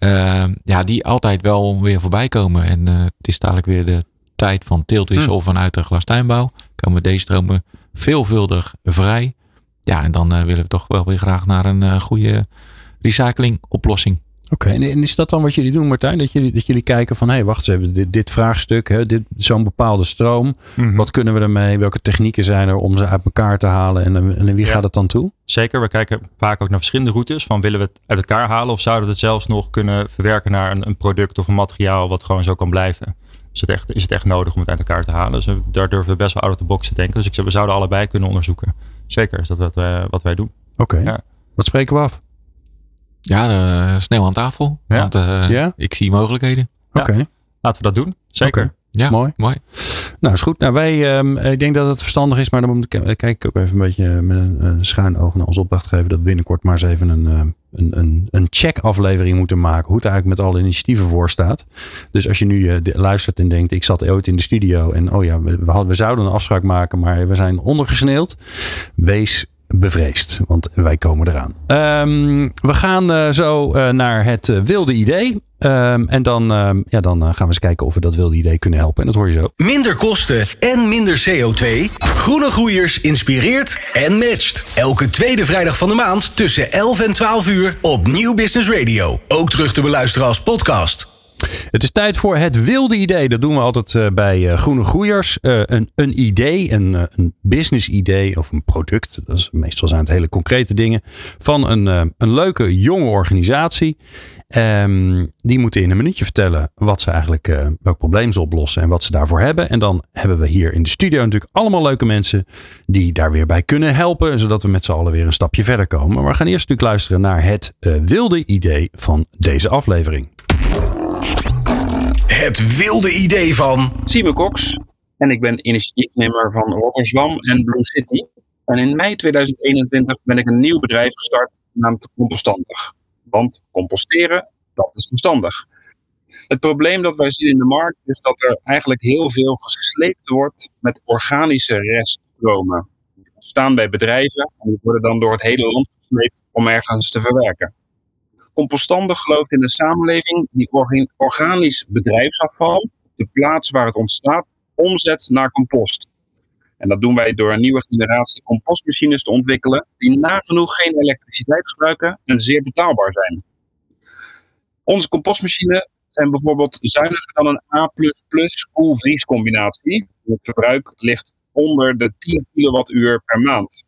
Speaker 4: ja, die altijd wel weer voorbij komen. En het is dadelijk weer de tijd van teeltwissel
Speaker 3: Hm.
Speaker 4: of vanuit de glastuinbouw. Komen deze stromen veelvuldig vrij. Ja, en dan uh, willen we toch wel weer graag naar een goede recyclingoplossing.
Speaker 3: Oké, okay. en is dat dan wat jullie doen, Martijn? Dat jullie, dat jullie kijken van, hé, hey, wacht eens even, dit, dit vraagstuk, hè, dit, zo'n bepaalde stroom.
Speaker 6: Mhm.
Speaker 3: Mm -hmm. Wat kunnen we ermee? Welke technieken zijn er om ze uit elkaar te halen? En, en wie ja. gaat het dan toe?
Speaker 6: Zeker, we kijken vaak ook naar verschillende routes. Van willen we het uit elkaar halen of zouden we het zelfs nog kunnen verwerken naar een, een product of een materiaal wat gewoon zo kan blijven? Is het, echt, is het echt nodig om het uit elkaar te halen? Dus daar durven we best wel out of the box te denken. Dus ik zeg, we zouden allebei kunnen onderzoeken. Zeker, is dat wat, uh, wat wij doen.
Speaker 3: Oké, okay.
Speaker 6: ja.
Speaker 3: wat spreken we af?
Speaker 4: Ja, uh, snel aan tafel.
Speaker 6: Ja.
Speaker 4: Want uh,
Speaker 3: ja?
Speaker 4: ik zie mogelijkheden.
Speaker 3: Oké. Okay.
Speaker 6: Laten we dat doen. Zeker.
Speaker 3: Okay.
Speaker 4: Ja,
Speaker 3: mooi.
Speaker 4: mooi.
Speaker 3: Nou, is goed. Nou, wij, um, ik denk dat het verstandig is, maar dan moet ik, kijk ik ook even een beetje met een, een schuin oog naar onze opdrachtgever. Dat we binnenkort maar eens even een, een, een, een check-aflevering moeten maken. Hoe het eigenlijk met alle initiatieven voor staat. Dus als je nu uh, luistert en denkt, ik zat ooit in de studio en oh ja, we, we, hadden, we zouden een afspraak maken, maar we zijn ondergesneeuwd. Wees bevreesd, want wij komen eraan. Um, we gaan uh, zo uh, naar het uh, wilde idee. Um, en dan, ja, dan gaan we eens kijken of we dat wilde idee kunnen helpen. En dat hoor je zo.
Speaker 2: Minder kosten en minder CO2. Groene Groeiers inspireert en matcht. Elke tweede vrijdag van de maand tussen 11 en 12 uur op Nieuw Business Radio. Ook terug te beluisteren als podcast.
Speaker 3: Het is tijd voor het wilde idee. Dat doen we altijd uh, bij uh, Groene Groeiers. Uh, een, een idee, een, een business idee of een product. Dat meestal zijn het hele concrete dingen. Van een, een leuke jonge organisatie. Um, die moeten in een minuutje vertellen wat ze eigenlijk, welk probleem ze oplossen en wat ze daarvoor hebben. En dan hebben we hier in de studio natuurlijk allemaal leuke mensen die daar weer bij kunnen helpen. Zodat we met z'n allen weer een stapje verder komen. Maar we gaan eerst natuurlijk luisteren naar het wilde idee van deze aflevering.
Speaker 2: Het wilde idee van.
Speaker 7: Simon Cox. En ik ben initiatiefnemer van Rotterdam en Blue City. En in mei 2021 ben ik een nieuw bedrijf gestart, namelijk Compostandig. Want composteren, dat is verstandig. Het probleem dat wij zien in de markt is dat er eigenlijk heel veel gesleept wordt met organische reststromen. Die staan bij bedrijven en die worden dan door het hele land gesleept om ergens te verwerken. Compostandig gelooft in een samenleving die organisch bedrijfsafval, de plaats waar het ontstaat, omzet naar compost. En dat doen wij door een nieuwe generatie compostmachines te ontwikkelen die nagenoeg geen elektriciteit gebruiken en zeer betaalbaar zijn. Onze compostmachines zijn bijvoorbeeld zuiniger dan een A++ koelvriescombinatie. Het verbruik ligt onder de 10 kilowattuur per maand.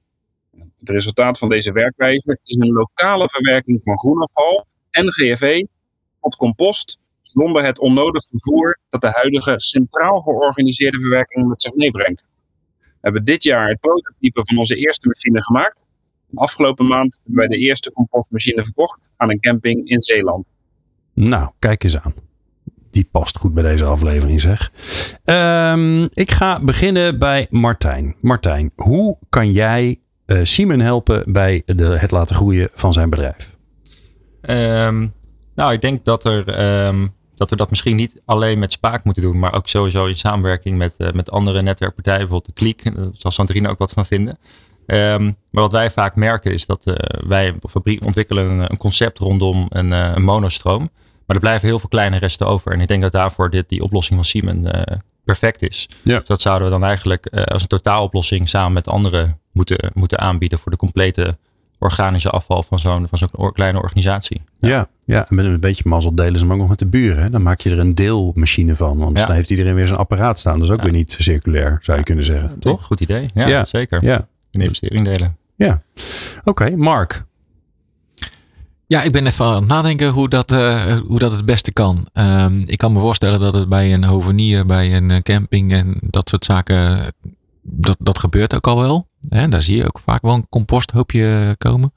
Speaker 7: Het resultaat van deze werkwijze is een lokale verwerking van groenafval en GFE tot compost zonder het onnodig vervoer dat de huidige centraal georganiseerde verwerking met zich meebrengt. We hebben dit jaar het prototype van onze eerste machine gemaakt. En afgelopen maand hebben wij de eerste compostmachine verkocht aan een camping in Zeeland.
Speaker 3: Nou, kijk eens aan. Die past goed bij deze aflevering, zeg. Um, ik ga beginnen bij Martijn. Martijn, hoe kan jij Simon helpen bij de, het laten groeien van zijn bedrijf?
Speaker 6: Um, nou, ik denk dat, er, um, dat we dat misschien niet alleen met Spaak moeten doen, maar ook sowieso in samenwerking met, uh, met andere netwerkpartijen, bijvoorbeeld de Kliek. Daar zal Sandrine ook wat van vinden. Um, maar wat wij vaak merken is dat uh, wij fabriek ontwikkelen een, een, concept rondom een, een monostroom. Maar er blijven heel veel kleine resten over. En ik denk dat daarvoor dit, die oplossing van Siemen eh, perfect is.
Speaker 3: Ja.
Speaker 6: Dus dat zouden we dan eigenlijk eh, als een totaaloplossing samen met anderen moeten, moeten aanbieden voor de complete organische afval van zo'n van zo'n kleine organisatie.
Speaker 3: Ja, ja. en met een beetje mazzel delen ze hem ook nog met de buren. Hè? Dan maak je er een deelmachine van. Want
Speaker 6: Ja.
Speaker 3: dan heeft iedereen weer zijn apparaat staan. Dat is ook
Speaker 6: Ja.
Speaker 3: weer niet circulair, zou je kunnen zeggen. Toch?
Speaker 6: Goed idee. Ja,
Speaker 3: Ja.
Speaker 6: zeker.
Speaker 3: Ja.
Speaker 6: Een investering delen.
Speaker 3: Ja. Oké, Mark.
Speaker 4: Ja, ik ben even aan het nadenken hoe dat, eh, hoe dat het beste kan. Ehm, ik kan me voorstellen dat het bij een hovenier, bij een camping en dat soort zaken, dat, dat gebeurt ook al wel. Hè, daar zie je ook vaak wel een composthoopje komen.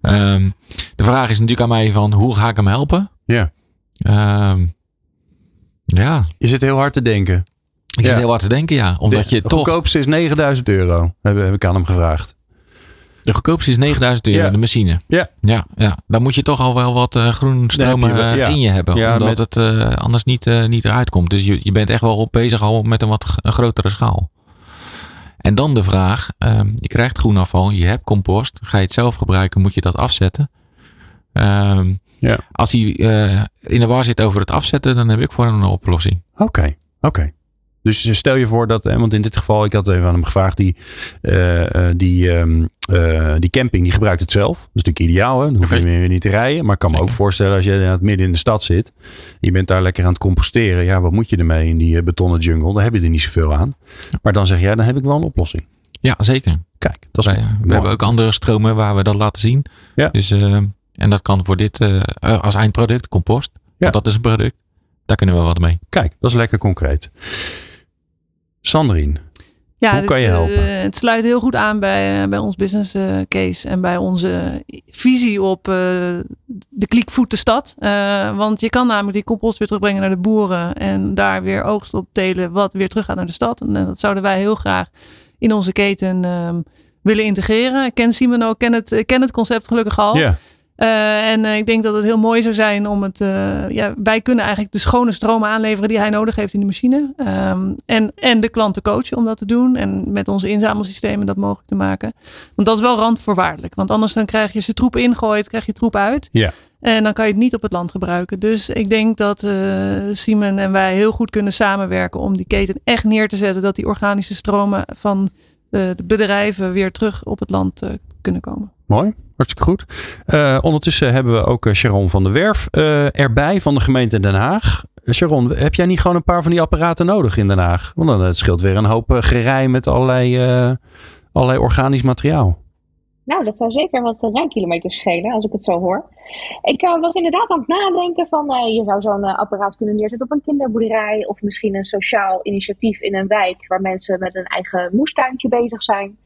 Speaker 4: Ehm, de vraag is natuurlijk aan mij van hoe ga ik hem helpen?
Speaker 3: Ja.
Speaker 4: Ehm, ja,
Speaker 3: Je zit heel hard te denken.
Speaker 4: ik
Speaker 3: Ja.
Speaker 4: zit heel hard te denken, ja. Omdat
Speaker 3: de
Speaker 4: je toch...
Speaker 3: goedkoopste is 9000 euro. Heb, heb ik aan hem gevraagd.
Speaker 4: De goedkoopste is 9000 euro,
Speaker 3: Ja.
Speaker 4: de machine.
Speaker 3: Ja.
Speaker 4: Ja, ja. Dan moet je toch al wel wat eh groen stromen
Speaker 3: je
Speaker 4: eh,
Speaker 3: ja.
Speaker 4: in je hebben. Omdat
Speaker 3: met-
Speaker 4: het eh, anders niet, eh, niet eruit komt. Dus je, je bent echt wel bezig al met een wat een grotere schaal. En dan de vraag. ehm, je krijgt groenafval. Je hebt compost. Ga je het zelf gebruiken? Moet je dat afzetten? Ehm,
Speaker 3: Ja.
Speaker 4: Als hij eh, in de war zit over het afzetten. Dan heb ik voor hem een oplossing.
Speaker 3: Oké, oké. Dus stel je voor dat, want in dit geval, ik had even aan hem gevraagd, die, eh, eh, die, ehm, eh, die camping, die gebruikt het zelf. Dat is natuurlijk ideaal, hè? dan hoef je weer niet te rijden. Maar ik kan me ook voorstellen als je in het midden in de stad zit, je bent daar lekker aan het composteren. Ja, wat moet je ermee in die eh, betonnen jungle? Daar heb je er niet zoveel aan. Maar dan zeg jij, dan heb ik wel een oplossing.
Speaker 4: Ja, zeker.
Speaker 3: Kijk, dat is
Speaker 4: Wij, we hebben ook andere stromen waar we dat laten zien.
Speaker 3: Ja.
Speaker 4: Dus, eh, en dat kan voor dit eh, als eindproduct, compost.
Speaker 3: Ja.
Speaker 4: Want dat is een product. Daar kunnen we wat mee.
Speaker 3: Kijk, dat is lekker concreet. Sandrine,
Speaker 5: Ja,
Speaker 3: Hoe
Speaker 5: dit,
Speaker 3: kan je
Speaker 5: eh,
Speaker 3: helpen?
Speaker 5: het sluit heel goed aan bij, eh, bij ons business eh, case en bij onze visie op de kliekvoet stad. Eh, want je kan namelijk die compost weer terugbrengen naar de boeren en daar weer oogst op telen wat weer terug gaat naar de stad. En dat zouden wij heel graag in onze keten ehm, willen integreren. Ik ken Simon ook, ken het, ken het concept gelukkig al.
Speaker 3: ja,
Speaker 5: Eh, en eh, ik denk dat het heel mooi zou zijn om het. eh, ja, wij kunnen eigenlijk de schone stromen aanleveren die hij nodig heeft in de machine. Ehm, en, en de klanten coachen om dat te doen. En met onze inzamelsystemen dat mogelijk te maken. Want dat is wel randvoorwaardelijk. Want anders dan krijg je ze troep ingooit, krijg je troep uit.
Speaker 3: Ja.
Speaker 5: En dan kan je het niet op het land gebruiken. Dus ik denk dat Simon en wij heel goed kunnen samenwerken om die keten echt neer te zetten. Dat die organische stromen van de bedrijven weer terug op het land kunnen komen.
Speaker 3: Mooi. Hartstikke goed. Eh, ondertussen hebben we ook eh, Sharon van der Werf eh, erbij van de gemeente Den Haag. Sharon, heb jij niet gewoon een paar van die apparaten nodig in Den Haag? Want dan het scheelt weer een hoop gerei met allerlei, allerlei organisch materiaal.
Speaker 8: Nou, dat zou zeker wat rijkilometers schelen, als ik het zo hoor. Ik was inderdaad aan het nadenken van, je zou zo'n apparaat kunnen neerzetten op een kinderboerderij. Of misschien een sociaal initiatief in een wijk waar mensen met een eigen moestuintje bezig zijn.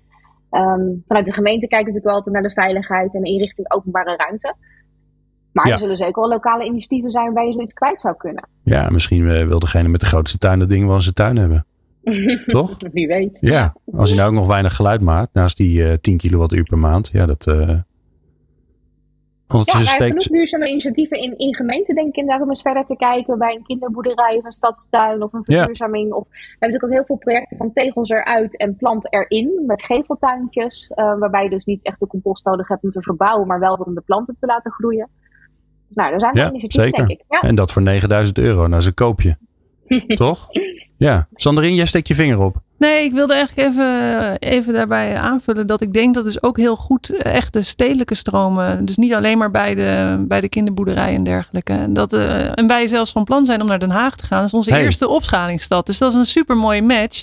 Speaker 8: Ehm, vanuit de gemeente kijken we natuurlijk wel altijd naar de veiligheid en de inrichting openbare ruimte. Maar
Speaker 3: Ja.
Speaker 8: er zullen zeker wel lokale initiatieven zijn waar je zoiets kwijt zou kunnen.
Speaker 3: Ja, misschien eh, wil degene met de grootste tuin dat ding wel in zijn tuin hebben. [LAUGHS] Toch?
Speaker 8: Wie weet.
Speaker 3: Ja, als hij nou ook nog weinig geluid maakt, naast die eh 10 kilowattuur per maand. Ja, dat... eh
Speaker 8: Ja,
Speaker 3: ondertussen
Speaker 8: er zijn genoeg duurzame initiatieven in, in gemeenten, denk ik, inderdaad, om eens verder te kijken bij een kinderboerderij of een stadstuin of een
Speaker 3: Ja.
Speaker 8: verduurzaming. Of, we hebben natuurlijk ook heel veel projecten van tegels eruit en plant erin, met geveltuintjes, eh, waarbij je dus niet echt de compost nodig hebt om te verbouwen, maar wel om de planten te laten groeien. Nou, daar zijn
Speaker 3: Ja,
Speaker 8: initiatieven,
Speaker 3: zeker.
Speaker 8: denk ik. Ja.
Speaker 3: En dat voor 9000 euro. Nou, ze koop je. [LAUGHS] Toch? Ja. Sandrine, jij steekt je vinger op.
Speaker 5: Nee, ik wilde eigenlijk even, even daarbij aanvullen dat ik denk dat dus ook heel goed eh, echt de stedelijke stromen, dus niet alleen maar bij de, bij de kinderboerderij en dergelijke. En, dat, eh, en wij zelfs van plan zijn om naar Den Haag te gaan. Dat is onze
Speaker 3: Hey.
Speaker 5: eerste opschalingsstad. Dus dat is een super mooie match.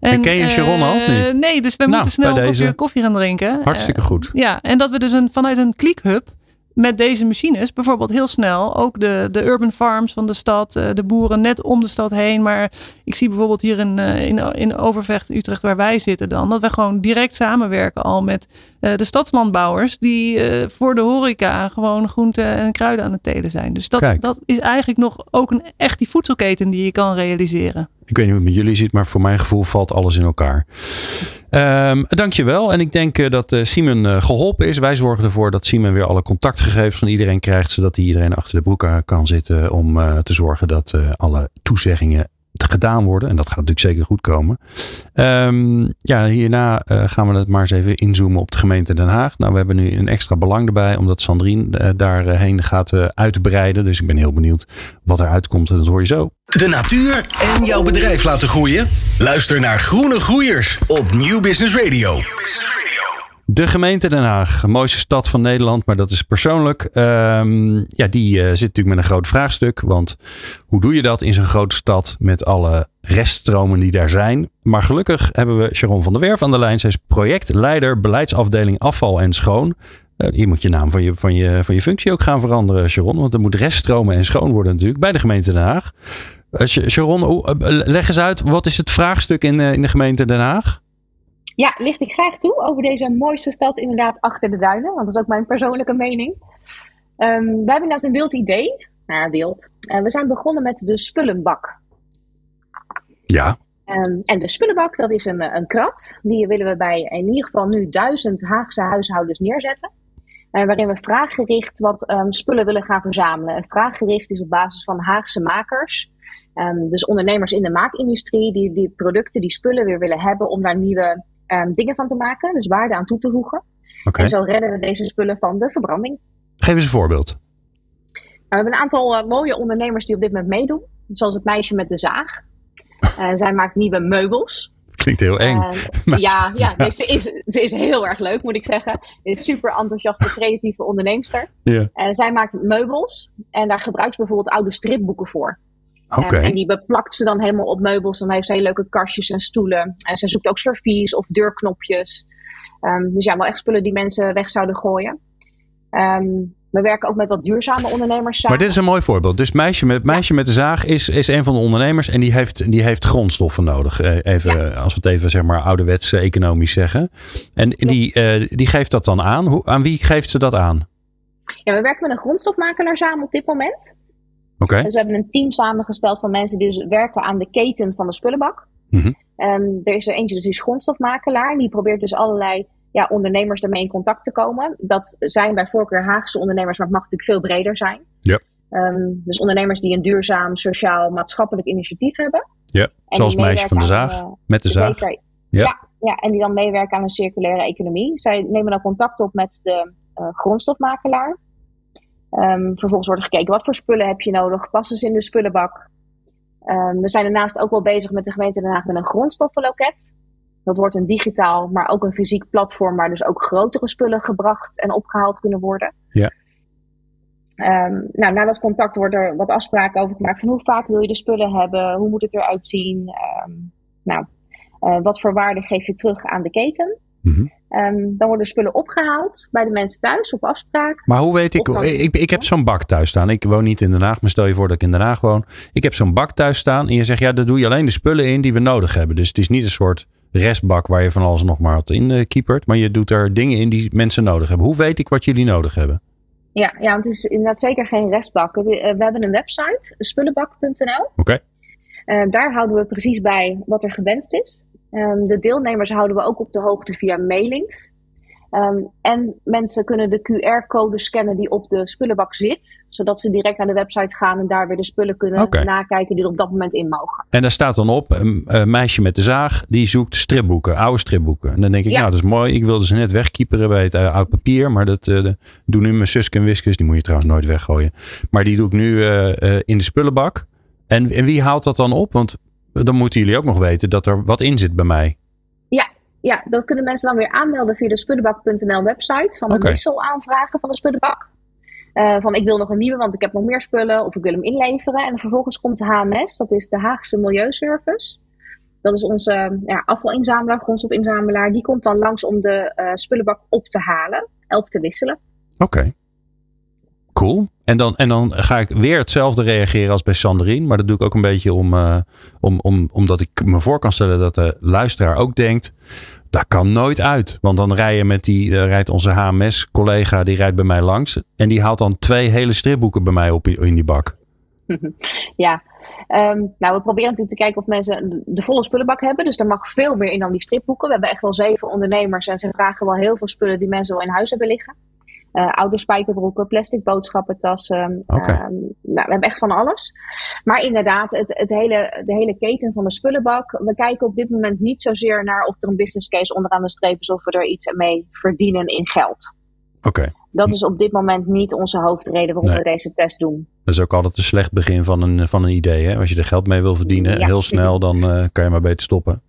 Speaker 5: En,
Speaker 3: ken je Sharon al, of
Speaker 5: eh,
Speaker 3: niet?
Speaker 5: Nee, dus wij
Speaker 3: Nou,
Speaker 5: moeten snel een kopje koffie gaan drinken.
Speaker 3: Hartstikke goed.
Speaker 5: ja, en dat we dus een, vanuit een klickhub met deze machines bijvoorbeeld heel snel ook de, de urban farms van de stad, eh, de boeren net om de stad heen. Maar ik zie bijvoorbeeld hier in, eh, in, in Overvecht, Utrecht, waar wij zitten dan, dat we gewoon direct samenwerken al met eh, de stadslandbouwers die voor de horeca gewoon groenten en kruiden aan het telen zijn. Dus dat,
Speaker 3: Kijk.
Speaker 5: dat is eigenlijk nog ook een echt die voedselketen die je kan realiseren.
Speaker 3: Ik weet niet hoe het met jullie zit, maar voor mijn gevoel valt alles in elkaar. Ehm dankjewel. En ik denk eh, dat eh, Simon eh, geholpen is. Wij zorgen ervoor dat Simon weer alle contactgegevens van iedereen krijgt. Zodat hij iedereen achter de broek kan zitten. Om te zorgen dat alle toezeggingen gedaan worden. En dat gaat natuurlijk zeker goed komen. Ehm, ja, hierna eh, gaan we het maar eens even inzoomen op de gemeente Den Haag. Nou, we hebben nu een extra belang erbij, omdat Sandrine uh, daarheen gaat uh, uitbreiden. Dus ik ben heel benieuwd wat eruit komt. En dat hoor je zo.
Speaker 2: De natuur en jouw bedrijf laten groeien? Luister naar Groene Groeiers op Nieuw Business Radio.
Speaker 3: De gemeente Den Haag, mooiste stad van Nederland, maar dat is persoonlijk. Um, ja, die uh, zit natuurlijk met een groot vraagstuk. Want hoe doe je dat in zo'n grote stad met alle reststromen die daar zijn? Maar gelukkig hebben we Sharon van der Werf aan de lijn. Zij is projectleider beleidsafdeling afval en schoon. Uh, hier moet je naam van je, van, je, van je functie ook gaan veranderen, Sharon. Want er moet reststromen en schoon worden natuurlijk bij de gemeente Den Haag. Uh, Sharon, leg eens uit, wat is het vraagstuk in, in de gemeente Den Haag?
Speaker 8: Ja, licht ik graag toe over deze mooiste stad inderdaad achter de duinen. Want dat is ook mijn persoonlijke mening. Um, we hebben inderdaad een wild idee. Nou, wild. Uh, we zijn begonnen met de spullenbak.
Speaker 3: Ja.
Speaker 8: Um, en de spullenbak, dat is een, een krat. Die willen we bij in ieder geval nu duizend Haagse huishoudens neerzetten. Uh, waarin we vraaggericht wat um, spullen willen gaan verzamelen. En vraaggericht is op basis van Haagse makers. Um, dus ondernemers in de maakindustrie die die producten, die spullen weer willen hebben om daar nieuwe um, dingen van te maken, dus waarde aan toe te voegen.
Speaker 3: Okay.
Speaker 8: En zo redden we deze spullen van de verbranding.
Speaker 3: Geef eens een voorbeeld.
Speaker 8: Nou, we hebben een aantal uh, mooie ondernemers die op dit moment meedoen, zoals het meisje met de zaag. Uh, [LAUGHS] zij maakt nieuwe meubels.
Speaker 3: Klinkt heel eng. [LAUGHS]
Speaker 8: Uh, ja, ja nee, ze, is, ze is heel erg leuk, moet ik zeggen. Ze is super enthousiaste, creatieve onderneemster.
Speaker 3: Ja.
Speaker 8: En zij maakt meubels en daar gebruikt ze bijvoorbeeld oude stripboeken voor.
Speaker 3: Okay.
Speaker 8: En, en, die beplakt ze dan helemaal op meubels. Dan heeft ze hele leuke kastjes en stoelen. En ze zoekt ook servies of deurknopjes. Um, dus ja, wel echt spullen die mensen weg zouden gooien. Um, we werken ook met wat duurzame ondernemers samen.
Speaker 3: Maar dit is een mooi voorbeeld. Dus meisje met, meisje ja. met de zaag is, is een van de ondernemers. En die heeft, die heeft grondstoffen nodig. Even, ja. Als we het even zeg maar ouderwets economisch zeggen. En die, uh, die geeft dat dan aan. Hoe, aan wie geeft ze dat aan?
Speaker 8: Ja, we werken met een grondstofmakelaar samen op dit moment.
Speaker 3: Okay.
Speaker 8: Dus we hebben een team samengesteld van mensen die dus werken aan de keten van de spullenbak.
Speaker 3: Mm -hmm.
Speaker 8: um, er is er eentje, dus die is grondstofmakelaar. Die probeert dus allerlei ja, ondernemers daarmee in contact te komen. Dat zijn bij voorkeur Haagse ondernemers, maar het mag natuurlijk veel breder zijn.
Speaker 3: Ja.
Speaker 8: Um, dus ondernemers die een duurzaam, sociaal, maatschappelijk initiatief hebben.
Speaker 3: Ja, zoals meisje van de zaag,
Speaker 8: aan, uh,
Speaker 3: met de zaag.
Speaker 8: Zeker, ja. ja. Ja, en die dan meewerken aan een circulaire economie. Zij nemen dan contact op met de uh, grondstofmakelaar. Um, vervolgens wordt er gekeken wat voor spullen heb je nodig, passen ze in de spullenbak. Um, we zijn daarnaast ook wel bezig met de gemeente Den Haag met een grondstoffenloket. Dat wordt een digitaal, maar ook een fysiek platform waar dus ook grotere spullen gebracht en opgehaald kunnen worden.
Speaker 3: Ja.
Speaker 8: Um, nou, na dat contact wordt er wat afspraken over gemaakt van hoe vaak wil je de spullen hebben, hoe moet het eruit zien. nou, uh, wat voor waarde geef je terug aan de keten.
Speaker 3: Mm -hmm.
Speaker 8: Um, dan worden spullen opgehaald bij de mensen thuis op afspraak.
Speaker 3: Maar hoe weet ik, ik, ik heb zo'n bak thuis staan. Ik woon niet in Den Haag, maar stel je voor dat ik in Den Haag woon. Ik heb zo'n bak thuis staan en je zegt ja, daar doe je alleen de spullen in die we nodig hebben. Dus het is niet een soort restbak waar je van alles nog maar wat in uh, kiepert. Maar je doet er dingen in die mensen nodig hebben. Hoe weet ik wat jullie nodig hebben?
Speaker 8: Ja, ja want het is inderdaad zeker geen restbak. We, uh, we hebben een website, spullenbak.nl.
Speaker 3: Oké. Okay.
Speaker 8: Uh, daar houden we precies bij wat er gewenst is. Um, de deelnemers houden we ook op de hoogte via mailings. Um, en mensen kunnen de QR-code scannen die op de spullenbak zit. Zodat ze direct naar de website gaan en daar weer de spullen kunnen
Speaker 3: okay.
Speaker 8: nakijken die er op dat moment in mogen.
Speaker 3: En daar staat dan op, een, een meisje met de zaag, die zoekt stripboeken, oude stripboeken. En dan denk ik, ja. nou dat is mooi. Ik wilde ze net wegkieperen bij het uh, oud papier. Maar dat uh, doen nu mijn Suske en Wiskus. Die moet je trouwens nooit weggooien. Maar die doe ik nu uh, in de spullenbak. En, en wie haalt dat dan op? Want dan moeten jullie ook nog weten dat er wat in zit bij mij.
Speaker 8: Ja, ja dat kunnen mensen dan weer aanmelden via de spullenbak.nl website. Van een
Speaker 3: okay.
Speaker 8: wissel aanvragen van de spullenbak. Uh, van ik wil nog een nieuwe, want ik heb nog meer spullen. Of ik wil hem inleveren. En vervolgens komt de HMS, dat is de Haagse Milieuservice. Dat is onze ja, afvalinzamelaar, grondstofinzamelaar. Die komt dan langs om de uh, spullenbak op te halen. Elf te wisselen.
Speaker 3: Oké. Okay. Cool. En dan, en dan ga ik weer hetzelfde reageren als bij Sandrine. Maar dat doe ik ook een beetje om, uh, om, om, omdat ik me voor kan stellen dat de luisteraar ook denkt. Dat kan nooit uit. Want dan rij je met die, uh, rijdt onze HMS-collega, die rijdt bij mij langs. En die haalt dan twee hele stripboeken bij mij op in die bak. [LAUGHS]
Speaker 8: ja, um, nou we proberen natuurlijk te kijken of mensen de volle spullenbak hebben. Dus er mag veel meer in dan die stripboeken. We hebben echt wel zeven ondernemers en ze vragen wel heel veel spullen die mensen wel in huis hebben liggen. Eh, oude spijkerbroeken, plastic boodschappentassen. Ehm, nou, we hebben echt van alles. Maar inderdaad, het, het hele, de hele keten van de spullenbak. We kijken op dit moment niet zozeer naar of er een business case onderaan de streep is of we er iets mee verdienen in geld.
Speaker 3: Oké.
Speaker 8: Dat is op dit moment niet onze hoofdreden waarom
Speaker 3: Nee.
Speaker 8: we deze test doen.
Speaker 3: Dat is ook altijd een slecht begin van een, van een idee. Hè? Als je er geld mee wil verdienen,
Speaker 8: Ja.
Speaker 3: heel snel, dan eh, kan je maar beter stoppen.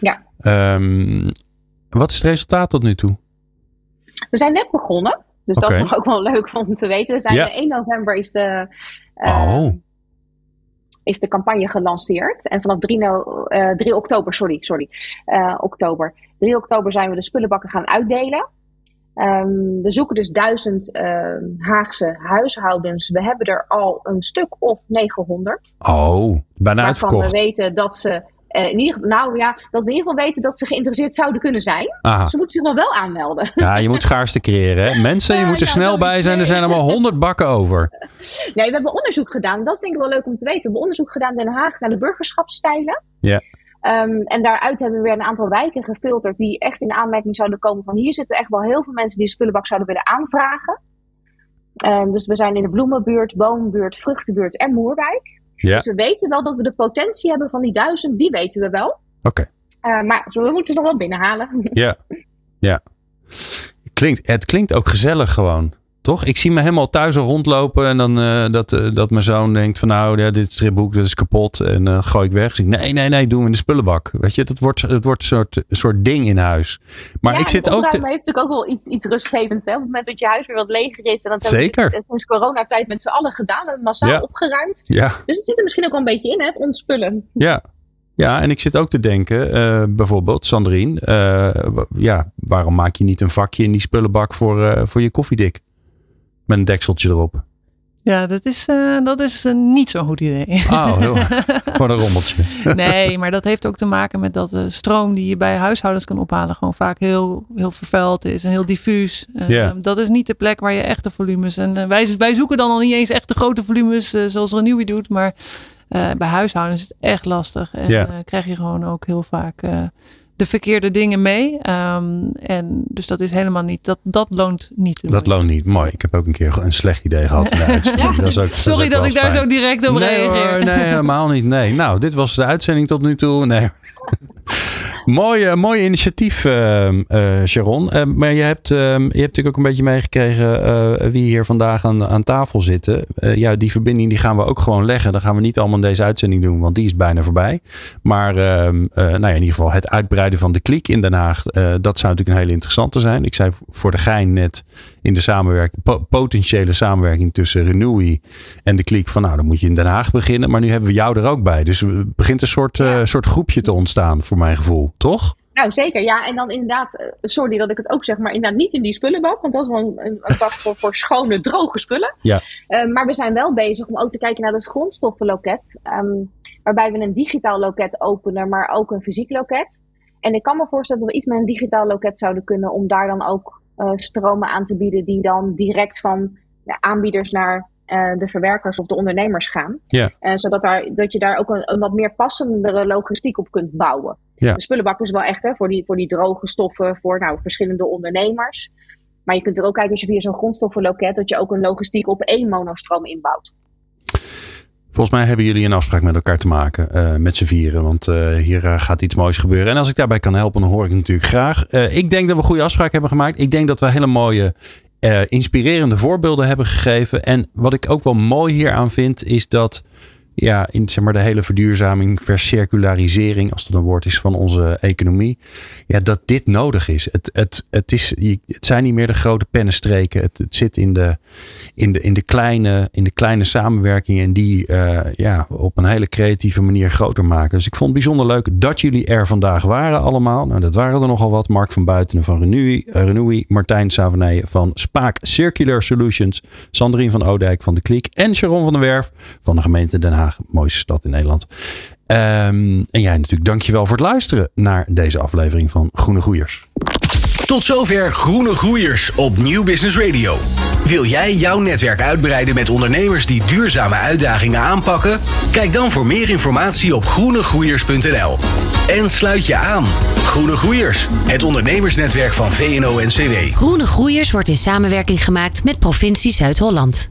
Speaker 8: Ja.
Speaker 3: Ehm, wat is het resultaat tot nu toe?
Speaker 8: We zijn net begonnen. Dus dat is nog ook wel leuk om te weten. We zijn
Speaker 3: Ja.
Speaker 8: eh, 1 november is de, eh,
Speaker 3: oh,
Speaker 8: is de campagne gelanceerd. En vanaf 3, no, eh, 3 oktober, sorry, sorry, eh, oktober. 3 oktober zijn we de spullenbakken gaan uitdelen. Ehm, we zoeken dus duizend eh, Haagse huishoudens. We hebben er al een stuk of 900.
Speaker 3: oh, bijna
Speaker 8: waarvan we
Speaker 3: uitverkocht.
Speaker 8: weten dat ze, eh, in ieder, geval- nou ja, dat we in ieder geval weten dat ze geïnteresseerd zouden kunnen zijn.
Speaker 3: Aha.
Speaker 8: Ze moeten zich nog wel aanmelden.
Speaker 3: Ja, je moet schaarste creëren. Hè? Mensen, je moet er
Speaker 8: ja,
Speaker 3: snel bij zijn. Er zijn allemaal honderd bakken over. [LAUGHS]
Speaker 8: Nee, we hebben onderzoek gedaan. Dat is denk ik wel leuk om te weten. We hebben onderzoek gedaan in Den Haag naar de burgerschapsstijlen.
Speaker 3: Ja.
Speaker 8: Ehm, en daaruit hebben we weer een aantal wijken gefilterd die echt in aanmerking zouden komen van hier zitten echt wel heel veel mensen die de spullenbak zouden willen aanvragen. Ehm, dus we zijn in de bloemenbuurt, boombuurt, vruchtenbuurt en Moerwijk.
Speaker 3: Ja.
Speaker 8: Dus we weten wel dat we de potentie hebben van die duizend, die weten we wel.
Speaker 3: Oké.
Speaker 8: Eh, maar we moeten ze nog wel binnenhalen.
Speaker 3: Ja. Ja. Klinkt, het klinkt ook gezellig gewoon. Toch? Ik zie me helemaal thuis al rondlopen. En dan eh, dat, eh, dat mijn zoon denkt van nou, ja, dit stripboek dat is kapot. En dan gooi ik weg. Dus ik, nee, nee, nee, doen we in de spullenbak. Weet je, dat wordt, het wordt een soort, soort ding in huis. Maar
Speaker 8: ja,
Speaker 3: ik zit ook... Te,
Speaker 8: heeft natuurlijk ook wel iets, iets rustgevends. Hè? Op het moment dat je huis weer wat leger is. En dat
Speaker 3: Zeker.
Speaker 8: hebben we sinds coronatijd met z'n allen gedaan. En massaal
Speaker 3: Ja.
Speaker 8: opgeruimd.
Speaker 3: ja,
Speaker 8: Dus het zit er misschien ook wel een beetje in, hè? Het ontspullen.
Speaker 3: ja. Ja, en ik zit ook te denken, bijvoorbeeld, Sandrine, ja, waarom maak je niet een vakje in die spullenbak voor, voor je koffiedik? Met een dekseltje erop.
Speaker 5: Ja, dat is, eh, dat is eh, niet zo'n goed idee.
Speaker 3: Oh, heel, [LAUGHS] gewoon een rommeltje.
Speaker 5: Nee, maar dat heeft ook te maken met dat de stroom die je bij huishoudens kan ophalen gewoon vaak heel, heel vervuild is en heel diffuus.
Speaker 3: Ja.
Speaker 5: Dat is niet de plek waar je echte volumes. En wij, wij zoeken dan al niet eens echt de grote volumes zoals Renewy doet. Maar bij huishoudens is het echt lastig. En krijg je gewoon ook heel vaak de verkeerde dingen mee. Ehm, en dus dat is helemaal niet, dat, dat loont niet.
Speaker 3: Dat loont niet. Mooi. Ik heb ook een keer een slecht idee gehad. [LAUGHS] Dat is ook,
Speaker 5: Sorry dat ik daar zo direct op
Speaker 3: nee,
Speaker 5: reageer.
Speaker 3: hoor, nee, helemaal niet. Nee. Nou, dit was de uitzending tot nu toe. Nee. [LAUGHS] mooi, eh, mooi initiatief, ehm, eh, Sharon. Eh, maar je hebt, je hebt natuurlijk ook een beetje meegekregen eh, wie hier vandaag aan, aan tafel zitten. Eh, ja, die verbinding die gaan we ook gewoon leggen. Dat gaan we niet allemaal in deze uitzending doen, want die is bijna voorbij. Maar eh, nou ja, in ieder geval het uitbreiden van de kliek in Den Haag. eh, dat zou natuurlijk een hele interessante zijn. Ik zei voor de gein net in de samenwerking, po- potentiële samenwerking tussen Renewy en de kliek van nou, dan moet je in Den Haag beginnen. Maar nu hebben we jou er ook bij. Dus er begint een soort, eh, soort groepje te ontstaan, voor mijn gevoel. Toch?
Speaker 8: Nou, zeker. Ja, en dan inderdaad, eh, sorry dat ik het ook zeg, maar inderdaad niet in die spullenbak. Want dat is wel een, een, bak voor, voor schone, droge spullen.
Speaker 3: Ja.
Speaker 8: Eh, maar we zijn wel bezig om ook te kijken naar het grondstoffenloket. ehm, waarbij we een digitaal loket openen, maar ook een fysiek loket. En ik kan me voorstellen dat we iets met een digitaal loket zouden kunnen om daar dan ook eh, stromen aan te bieden die dan direct van de aanbieders naar eh, de verwerkers of de ondernemers gaan.
Speaker 3: Ja.
Speaker 8: Eh, zodat daar, dat je daar ook een, een wat meer passendere logistiek op kunt bouwen.
Speaker 3: Ja.
Speaker 8: De spullenbak is wel echt hè, voor, die, voor die droge stoffen voor nou, verschillende ondernemers. Maar je kunt er ook kijken als je via zo'n grondstoffenloket dat je ook een logistiek op één monostroom inbouwt.
Speaker 3: Volgens mij hebben jullie een afspraak met elkaar te maken, eh, met z'n vieren. Want eh, hier eh, gaat iets moois gebeuren. En als ik daarbij kan helpen, dan hoor ik natuurlijk graag. Ik denk dat we een goede afspraak hebben gemaakt. Ik denk dat we hele mooie, inspirerende voorbeelden hebben gegeven. En wat ik ook wel mooi hieraan vind, is dat ja, in zeg maar, de hele verduurzaming, vercircularisering, als dat een woord is van onze economie, ja, dat dit nodig is. Het, het, het, is het zijn niet meer de grote pennenstreken. Het, zit in de, in, de, in, de kleine, in de kleine samenwerkingen en die eh, ja, op een hele creatieve manier groter maken. Dus ik vond het bijzonder leuk dat jullie er vandaag waren allemaal. Nou, dat waren er nogal wat. Mark van Buitenen van Renewy, eh, Renewy Martijn Savenijen van Spaak Circular Solutions, Sandrine van Oudijk van de Kliek en Sharon van der Werf van de gemeente Den Haag, mooiste stad in Nederland. Ehm, en jij natuurlijk dankjewel voor het luisteren naar deze aflevering van Groene Groeiers.
Speaker 2: Tot zover Groene Groeiers op Nieuw Business Radio. Wil jij jouw netwerk uitbreiden met ondernemers die duurzame uitdagingen aanpakken? Kijk dan voor meer informatie op groenegroeiers.nl. En sluit je aan. Groene Groeiers, het ondernemersnetwerk van VNO-NCW.
Speaker 1: Groene Groeiers wordt in samenwerking gemaakt met provincie Zuid-Holland.